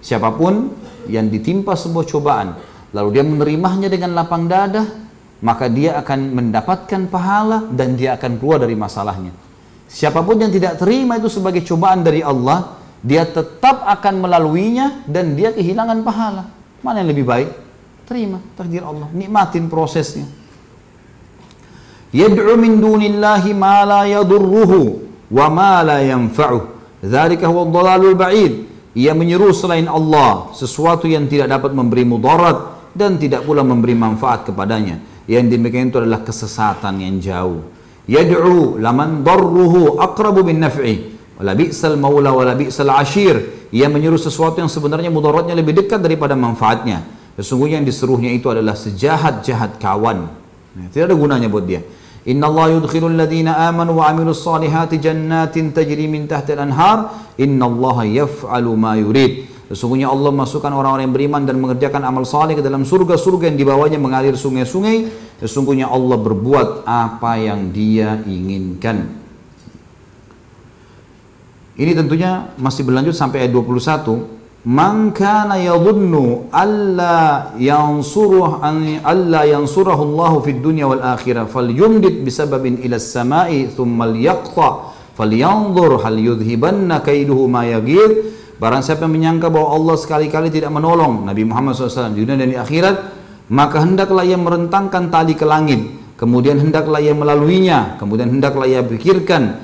siapa pun yang ditimpa sebuah cobaan, lalu dia menerimanya dengan lapang dada, maka dia akan mendapatkan pahala dan dia akan keluar dari masalahnya. Siapa pun yang tidak terima itu sebagai cobaan dari Allah, dia tetap akan melaluinya dan dia kehilangan pahala. Mana yang lebih baik? Terima takdir Allah, nikmatin prosesnya. Yad'u min dunillahi ma la yadurruhu wa ma la yanfa'uh. Dzalika huwa dhalalul ba'id. Ia menyeru selain Allah sesuatu yang tidak dapat memberi mudarat dan tidak pula memberi manfaat kepadanya. Yang demikian itu adalah kesesatan yang jauh. Yad'u laman darruhu aqrabu bin naf'i. Wala bi'sal maula wala bi'sal ashir. Ia menyuruh sesuatu yang sebenarnya mudaratnya lebih dekat daripada manfaatnya. Sesungguhnya yang diseruhnya itu adalah sejahat-jahat kawan. Nah, tidak ada gunanya buat dia Allah yudkhilul ladina amanu wa amilus salihati jannatin tajri min tahtil anhar Inna Allah yaf'alu ma yurid Sesungguhnya Allah masukkan orang-orang yang beriman dan mengerjakan amal saleh ke dalam surga-surga yang di bawahnya mengalir sungai-sungai. Sesungguhnya Allah berbuat apa yang dia inginkan. Ini tentunya masih berlanjut sampai ayat 21. Man kana yadhunnu alla yansuruh an alla yansurahu Allah fid dunya wal akhirah falyumdid bisababin ila as-sama'i thumma liyaqta falyanzur hal yudhibanna kaiduhu ma yaghir Barang siapa yang menyangka bahwa Allah sekali-kali tidak menolong Nabi Muhammad SAW di dunia dan di akhirat, maka hendaklah ia merentangkan tali ke langit, kemudian hendaklah ia melaluinya, kemudian hendaklah ia pikirkan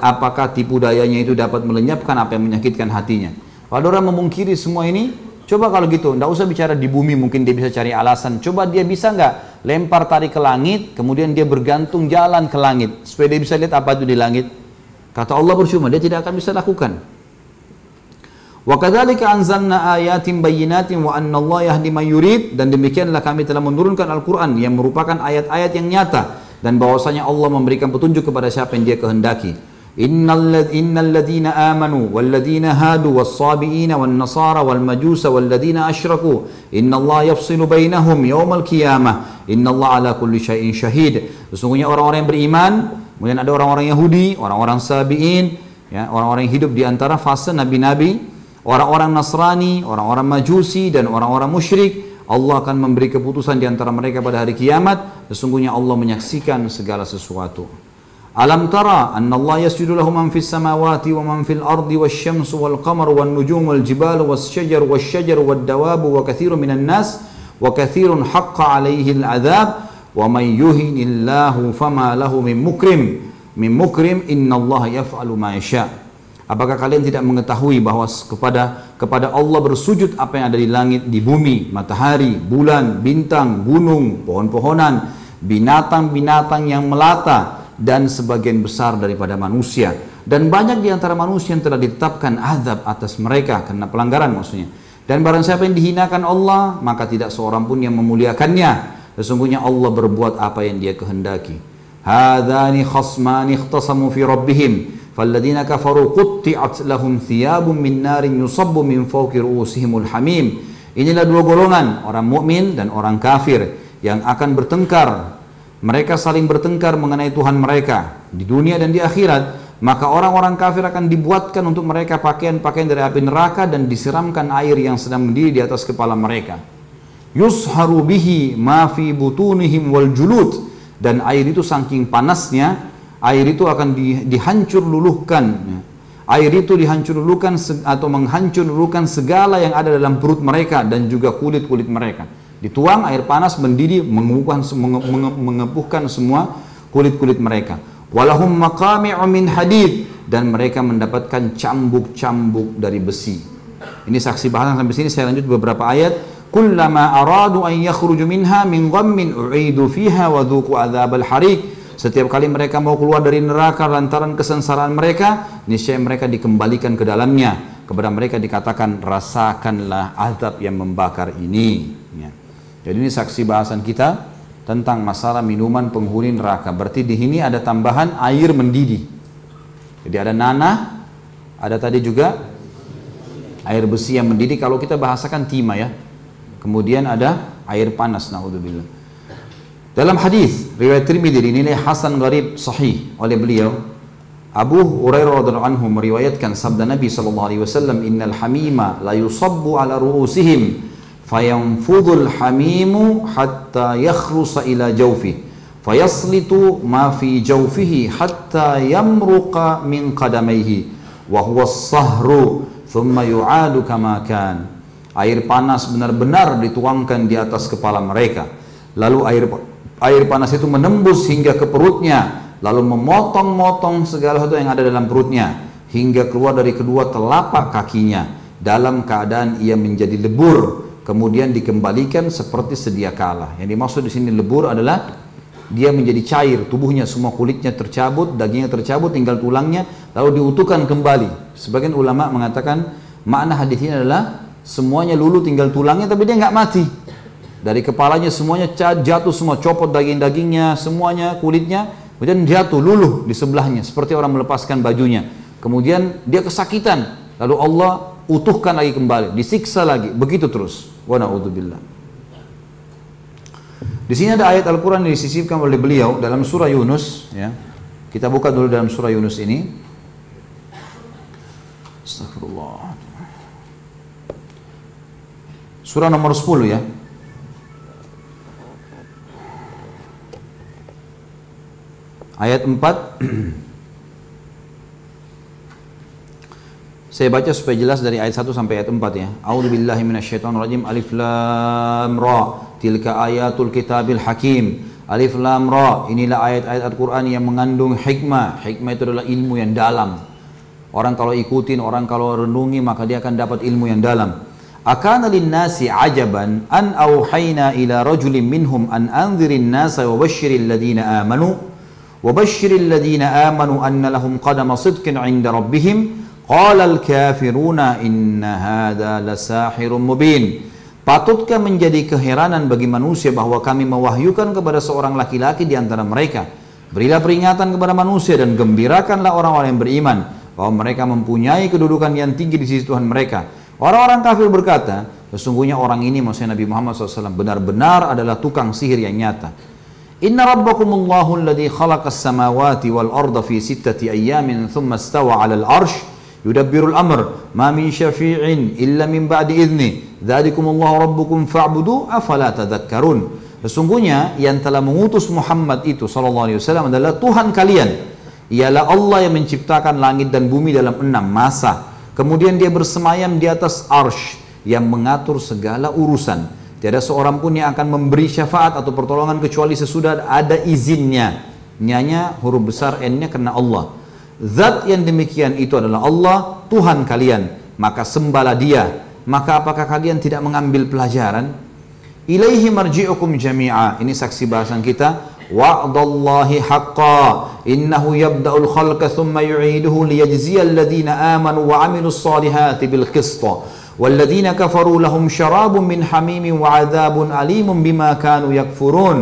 apakah tipu dayanya itu dapat melenyapkan apa yang menyakitkan hatinya. Kalau orang memungkiri semua ini, coba kalau gitu, tidak usah bicara di bumi, mungkin dia bisa cari alasan. Coba dia bisa nggak lempar tali ke langit, kemudian dia bergantung jalan ke langit, supaya dia bisa lihat apa itu di langit. Kata Allah percuma, dia tidak akan bisa lakukan. Wa kadzalika anzalna ayatin bayyinatin wa anna Allah yahdi dan demikianlah kami telah menurunkan Al-Qur'an yang merupakan ayat-ayat yang nyata dan bahwasanya Allah memberikan petunjuk kepada siapa yang Dia kehendaki. Wal ladzina hadu was sabiina wan nasara wal majusa wal ladzina asyraku innallaha yafsilu bainahum yaumal qiyamah innallaha ala kulli syai'in syahid. Sesungguhnya orang-orang yang beriman, kemudian ada orang-orang Yahudi, orang-orang Sabiin, ya, orang-orang yang hidup di antara fase nabi-nabi orang-orang Nasrani, orang-orang Majusi dan orang-orang musyrik, Allah akan memberi keputusan di antara mereka pada hari kiamat. Sesungguhnya Allah menyaksikan segala sesuatu. Alam tara anna Allah yasjudu lahu man fis samawati wa man fil ardi wasyamsu wal qamaru wan nujumu wal jibalu was syajaru was syajaru wad dawabu wa katsirun minan nas wa katsirun haqqa alaihi al adzab wa man yuhinillahu fama lahu min mukrim. Min mukrim inna Allah yaf'alu ma yasha' Apakah kalian tidak mengetahui bahwa kepada kepada Allah bersujud apa yang ada di langit, di bumi, matahari, bulan, bintang, gunung, pohon-pohonan, binatang-binatang yang melata dan sebagian besar daripada manusia. Dan banyak di antara manusia yang telah ditetapkan azab atas mereka karena pelanggaran maksudnya. Dan barang siapa yang dihinakan Allah, maka tidak seorang pun yang memuliakannya. Sesungguhnya Allah berbuat apa yang dia kehendaki. Hadani khasmani ikhtasamu fi rabbihim. Falladina kafaru qutti'at lahum thiyabun min narin yusabbu min fawqi ru'usihimul hamim. Inilah dua golongan, orang mukmin dan orang kafir yang akan bertengkar mereka saling bertengkar mengenai Tuhan mereka di dunia dan di akhirat maka orang-orang kafir akan dibuatkan untuk mereka pakaian-pakaian dari api neraka dan disiramkan air yang sedang mendidih di atas kepala mereka. Yusharu bihi ma fi butunihim wal julud dan air itu saking panasnya air itu akan di, dihancur luluhkan. Air itu dihancur luluhkan atau menghancur luluhkan segala yang ada dalam perut mereka dan juga kulit-kulit mereka dituang air panas mendidih mengepuhkan, mengepuhkan semua kulit-kulit mereka walahum maqami'u min hadid dan mereka mendapatkan cambuk-cambuk dari besi ini saksi bahasan sampai sini saya lanjut beberapa ayat kullama aradu an yakhruju minha min ghammin u'idu fiha wa dhuqu adzabal hariq setiap kali mereka mau keluar dari neraka lantaran kesengsaraan mereka, niscaya mereka dikembalikan ke dalamnya. Kepada mereka dikatakan, rasakanlah azab yang membakar ini. Ya. Jadi ini saksi bahasan kita tentang masalah minuman penghuni neraka. Berarti di sini ada tambahan air mendidih. Jadi ada nanah, ada tadi juga air besi yang mendidih. Kalau kita bahasakan timah ya. Kemudian ada air panas, naudzubillah. Dalam hadis riwayat Tirmidzi dinilai hasan gharib sahih oleh beliau Abu Hurairah radhiyallahu anhu meriwayatkan sabda Nabi sallallahu alaihi wasallam innal hamima la yusabbu ala ru'usihim fayanfudul hamimu hatta yakhrusa ila jawfi fayaslitu ma fi jawfihi hatta yamruqa min qadamayhi wa huwa as-sahru thumma yu'adu kama kan air panas benar-benar dituangkan di atas kepala mereka. Lalu air air panas itu menembus hingga ke perutnya lalu memotong-motong segala sesuatu yang ada dalam perutnya hingga keluar dari kedua telapak kakinya. Dalam keadaan ia menjadi lebur kemudian dikembalikan seperti sedia kala. Yang dimaksud di sini lebur adalah dia menjadi cair tubuhnya semua kulitnya tercabut dagingnya tercabut tinggal tulangnya lalu diutuhkan kembali. Sebagian ulama mengatakan makna hadis ini adalah semuanya lulu tinggal tulangnya tapi dia nggak mati. Dari kepalanya semuanya jatuh semua, copot daging-dagingnya, semuanya kulitnya, kemudian jatuh luluh di sebelahnya seperti orang melepaskan bajunya. Kemudian dia kesakitan, lalu Allah utuhkan lagi kembali, disiksa lagi, begitu terus. Wa na'udzubillah. Di sini ada ayat Al-Quran yang disisipkan oleh beliau dalam surah Yunus. Ya. Kita buka dulu dalam surah Yunus ini. Astagfirullah. Surah nomor 10 ya. Ayat 4 Saya baca supaya jelas dari ayat 1 sampai ayat 4 ya. A'udzubillahi minasyaitonirrajim. Alif lam ra. Tilka ayatul kitabil hakim. Alif lam ra. Inilah ayat-ayat Al-Qur'an yang mengandung hikmah. Hikmah itu adalah ilmu yang dalam. Orang kalau ikutin, orang kalau renungi maka dia akan dapat ilmu yang dalam. Akana linnasi ajaban an auhayna ila rajulin minhum an anzirin nasa wa basyiril ladina amanu wa basyiril ladina amanu anna lahum qadama sidqin 'inda rabbihim Qalal kafiruna inna hadha lasahirun mubin. Patutkah menjadi keheranan bagi manusia bahwa kami mewahyukan kepada seorang laki-laki di antara mereka? Berilah peringatan kepada manusia dan gembirakanlah orang-orang yang beriman bahwa mereka mempunyai kedudukan yang tinggi di sisi Tuhan mereka. Orang-orang kafir berkata, sesungguhnya orang ini maksudnya Nabi Muhammad SAW benar-benar adalah tukang sihir yang nyata. Inna rabbakumullahu alladhi khalaqas samawati wal arda fi sittati ayyamin thumma stawa 'alal Arsh yudabbirul amr ma min syafi'in illa min ba'di idzni dzalikumullahu rabbukum fa'budu afala tadhakkarun Sesungguhnya yang telah mengutus Muhammad itu sallallahu alaihi wasallam adalah Tuhan kalian ialah Allah yang menciptakan langit dan bumi dalam enam masa kemudian dia bersemayam di atas arsh yang mengatur segala urusan Tiada seorang pun yang akan memberi syafaat atau pertolongan kecuali sesudah ada izinnya. Nyanya huruf besar N-nya karena Allah. Zat yang demikian itu adalah Allah, Tuhan kalian. Maka sembahlah dia. Maka apakah kalian tidak mengambil pelajaran? Ilaihi marji'ukum jami'a. Ini saksi bahasan kita. Wa'dallahi haqqa. Innahu yabda'ul khalqa thumma yu'iduhu liyajziyal ladhina amanu wa amilus salihati bil qista. والذين كفروا لهم شراب من حميم وعذاب أليم بما كانوا يكفرون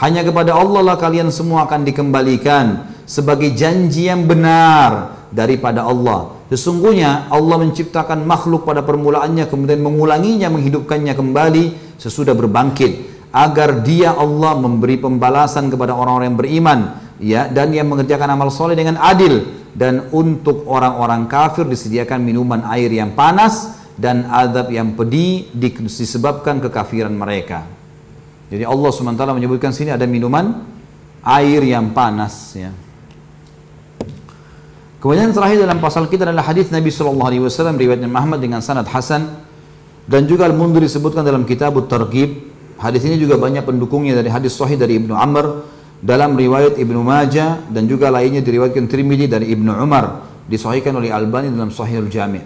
hanya kepada Allah lah kalian semua akan dikembalikan sebagai janji yang benar daripada Allah. Sesungguhnya Allah menciptakan makhluk pada permulaannya kemudian mengulanginya menghidupkannya kembali sesudah berbangkit agar dia Allah memberi pembalasan kepada orang-orang yang beriman ya dan yang mengerjakan amal soleh dengan adil dan untuk orang-orang kafir disediakan minuman air yang panas dan azab yang pedih disebabkan kekafiran mereka. Jadi Allah SWT menyebutkan sini ada minuman air yang panas ya. Kemudian terakhir dalam pasal kita adalah hadis Nabi Shallallahu Alaihi Wasallam riwayat Muhammad dengan sanad Hasan dan juga Al Mundur disebutkan dalam kitab Targhib. Hadis ini juga banyak pendukungnya dari hadis Sahih dari Ibnu Amr dalam riwayat Ibnu Majah dan juga lainnya diriwayatkan Tirmidzi dari Ibnu Umar disahihkan oleh Albani dalam Sahihul Jami'.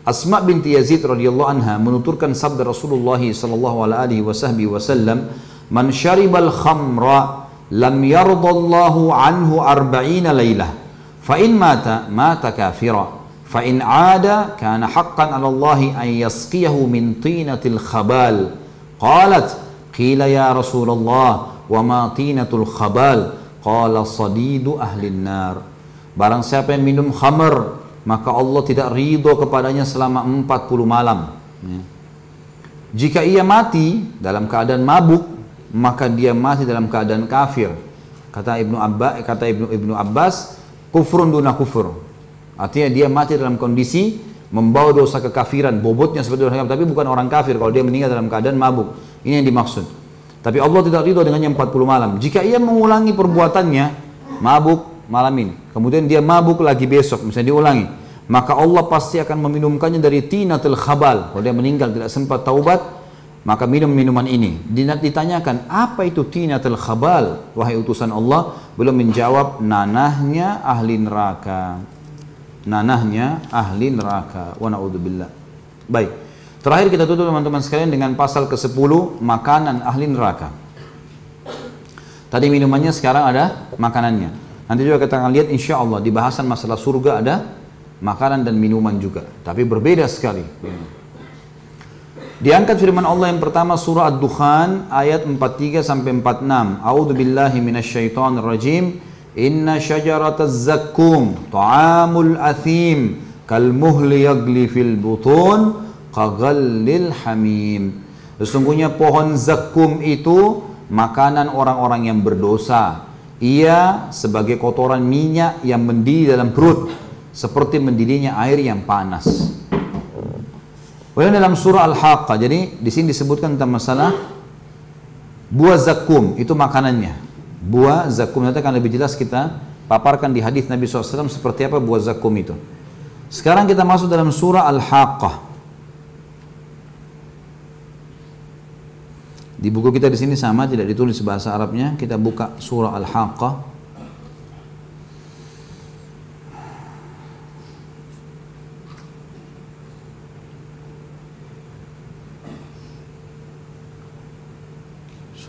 Asma binti Yazid radhiyallahu anha menuturkan sabda Rasulullah sallallahu alaihi wasallam, "Man syaribal khamra lam yardallahu anhu arba'ina lailah." فإن مات مات كافرا فإن عاد كان حقا على الله أن يسقيه من طينة الخبال قالت قيل يا رسول الله وما طينة الخبال قال صديد أهل النار Barang siapa yang minum khamar, maka Allah tidak ridho kepadanya selama 40 malam. Ya. Jika ia mati dalam keadaan mabuk, maka dia mati dalam keadaan kafir. Kata Ibnu Abbas, kata Ibnu Ibnu Abbas, kufrun duna kufur. Artinya dia mati dalam kondisi membawa dosa kekafiran, bobotnya seperti kafir, tapi bukan orang kafir kalau dia meninggal dalam keadaan mabuk. Ini yang dimaksud. Tapi Allah tidak ridho dengannya 40 malam. Jika ia mengulangi perbuatannya, mabuk malam ini, kemudian dia mabuk lagi besok, misalnya diulangi, maka Allah pasti akan meminumkannya dari tinatul khabal. Kalau dia meninggal tidak sempat taubat, maka minum minuman ini. Ditanyakan, apa itu tinatul khabal? Wahai utusan Allah, belum menjawab nanahnya ahli neraka. Nanahnya ahli neraka. Wa na'udzubillah. Baik. Terakhir kita tutup teman-teman sekalian dengan pasal ke-10, makanan ahli neraka. Tadi minumannya sekarang ada makanannya. Nanti juga kita akan lihat insya Allah di bahasan masalah surga ada makanan dan minuman juga. Tapi berbeda sekali. Diangkat firman Allah yang pertama surah Ad-Dukhan ayat 43 sampai 46. A'udzu billahi minasyaitonir rajim. Inna syajarataz zakkum ta'amul athim kal muhli yagli fil butun qaghallil hamim. Sesungguhnya pohon zakum itu makanan orang-orang yang berdosa. Ia sebagai kotoran minyak yang mendidih dalam perut seperti mendidihnya air yang panas. Kemudian dalam surah Al-Haqqah, jadi di sini disebutkan tentang masalah buah zakum, itu makanannya. Buah zakum, nanti akan lebih jelas kita paparkan di hadis Nabi SAW seperti apa buah zakum itu. Sekarang kita masuk dalam surah Al-Haqqah. Di buku kita di sini sama, tidak ditulis bahasa Arabnya. Kita buka surah Al-Haqqah.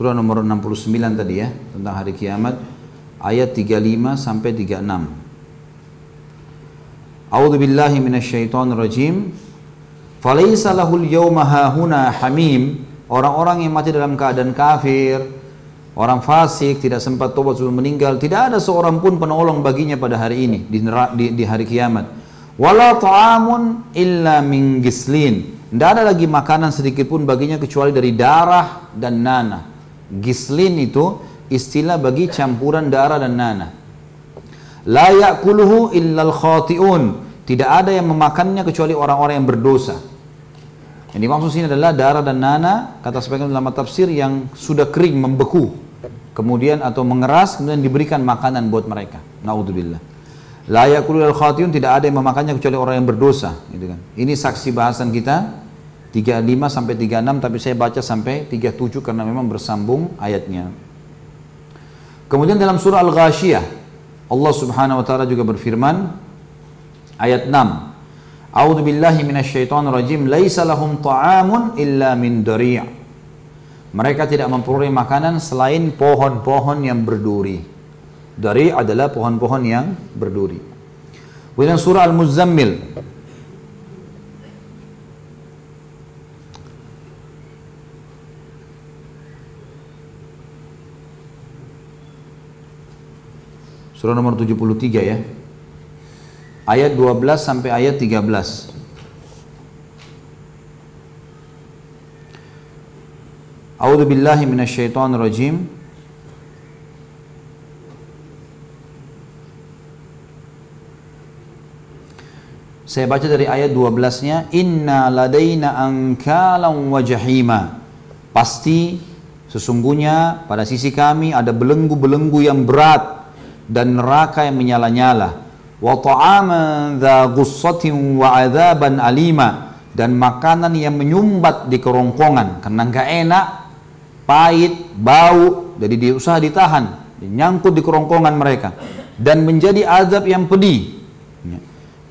Surah nomor 69 tadi ya tentang hari kiamat ayat 35 sampai 36 A'udzu billahi minasyaitonir rajim. Falaisa lahul yawma hahuna hamim. Orang-orang yang mati dalam keadaan kafir orang fasik tidak sempat tobat sebelum meninggal tidak ada seorang pun penolong baginya pada hari ini di, di, di hari kiamat. Wala ta'amun illa min gislin tidak ada lagi makanan sedikit pun baginya kecuali dari darah dan nanah Gislin itu istilah bagi campuran darah dan nanah. La ya'kuluhu illal khati'un. Tidak ada yang memakannya kecuali orang-orang yang berdosa. Yang dimaksud sini adalah darah dan nanah, kata sebagian ulama tafsir yang sudah kering, membeku. Kemudian atau mengeras, kemudian diberikan makanan buat mereka. Naudzubillah. La ya'kulu al khati'un tidak ada yang memakannya kecuali orang yang berdosa, gitu kan. Ini saksi bahasan kita 35 sampai 36 tapi saya baca sampai 37 karena memang bersambung ayatnya. Kemudian dalam surah Al-Ghashiyah Allah Subhanahu wa taala juga berfirman ayat 6 A'udzu billahi minasyaitonir rajim laisa lahum ta'amun illa min dari' Mereka tidak memperoleh makanan selain pohon-pohon yang berduri. Dari adalah pohon-pohon yang berduri. Kemudian surah Al-Muzammil Surah nomor 73 ya. Ayat 12 sampai ayat 13. A'udzu billahi minasyaitonir rajim. Saya baca dari ayat 12-nya, "Inna ladaina ankalan wa jahima." Pasti sesungguhnya pada sisi kami ada belenggu-belenggu yang berat dan neraka yang menyala-nyala. Wa ta'aman wa adzaban alima dan makanan yang menyumbat di kerongkongan karena enggak enak, pahit, bau, jadi dia usaha ditahan, nyangkut di kerongkongan mereka dan menjadi azab yang pedih. Ya.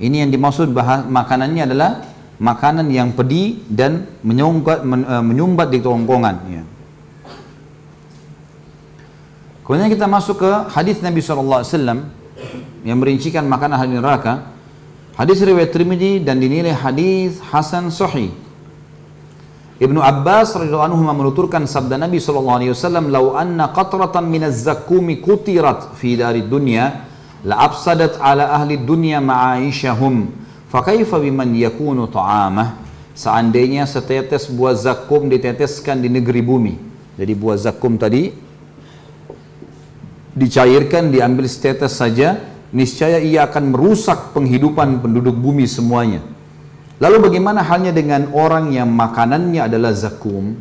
Ini yang dimaksud bahas, makanannya adalah makanan yang pedih dan menyumbat, men, uh, menyumbat di kerongkongan. Ya. Kemudian kita masuk ke hadis Nabi SAW yang merincikan makanan ahli neraka. Hadis riwayat Tirmidzi dan dinilai hadis hasan sahih. Ibnu Abbas radhiyallahu anhu menuturkan sabda Nabi sallallahu alaihi wasallam, "Lau anna qatratan min az-zakumi kutirat fi dari dunya, la afsadat ala ahli dunya ma'aishahum." Fakaifa biman yakunu ta'amah? Seandainya setetes buah zakum diteteskan di negeri bumi. Jadi buah zakum tadi dicairkan, diambil setetes saja, niscaya ia akan merusak penghidupan penduduk bumi semuanya. Lalu bagaimana halnya dengan orang yang makanannya adalah zakum?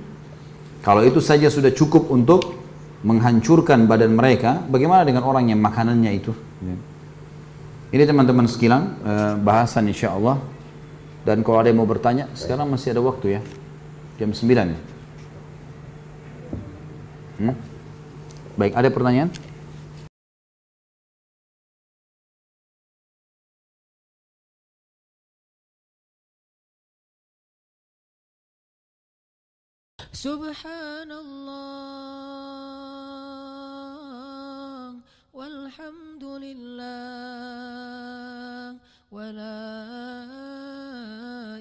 Kalau itu saja sudah cukup untuk menghancurkan badan mereka, bagaimana dengan orang yang makanannya itu? Ini teman-teman sekalian eh, bahasan insya Allah. Dan kalau ada yang mau bertanya, sekarang masih ada waktu ya. Jam 9 ya. Hmm? Baik, ada pertanyaan? سبحان الله والحمد لله ولا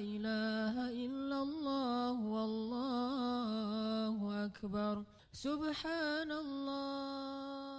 إله إلا الله والله أكبر سبحان الله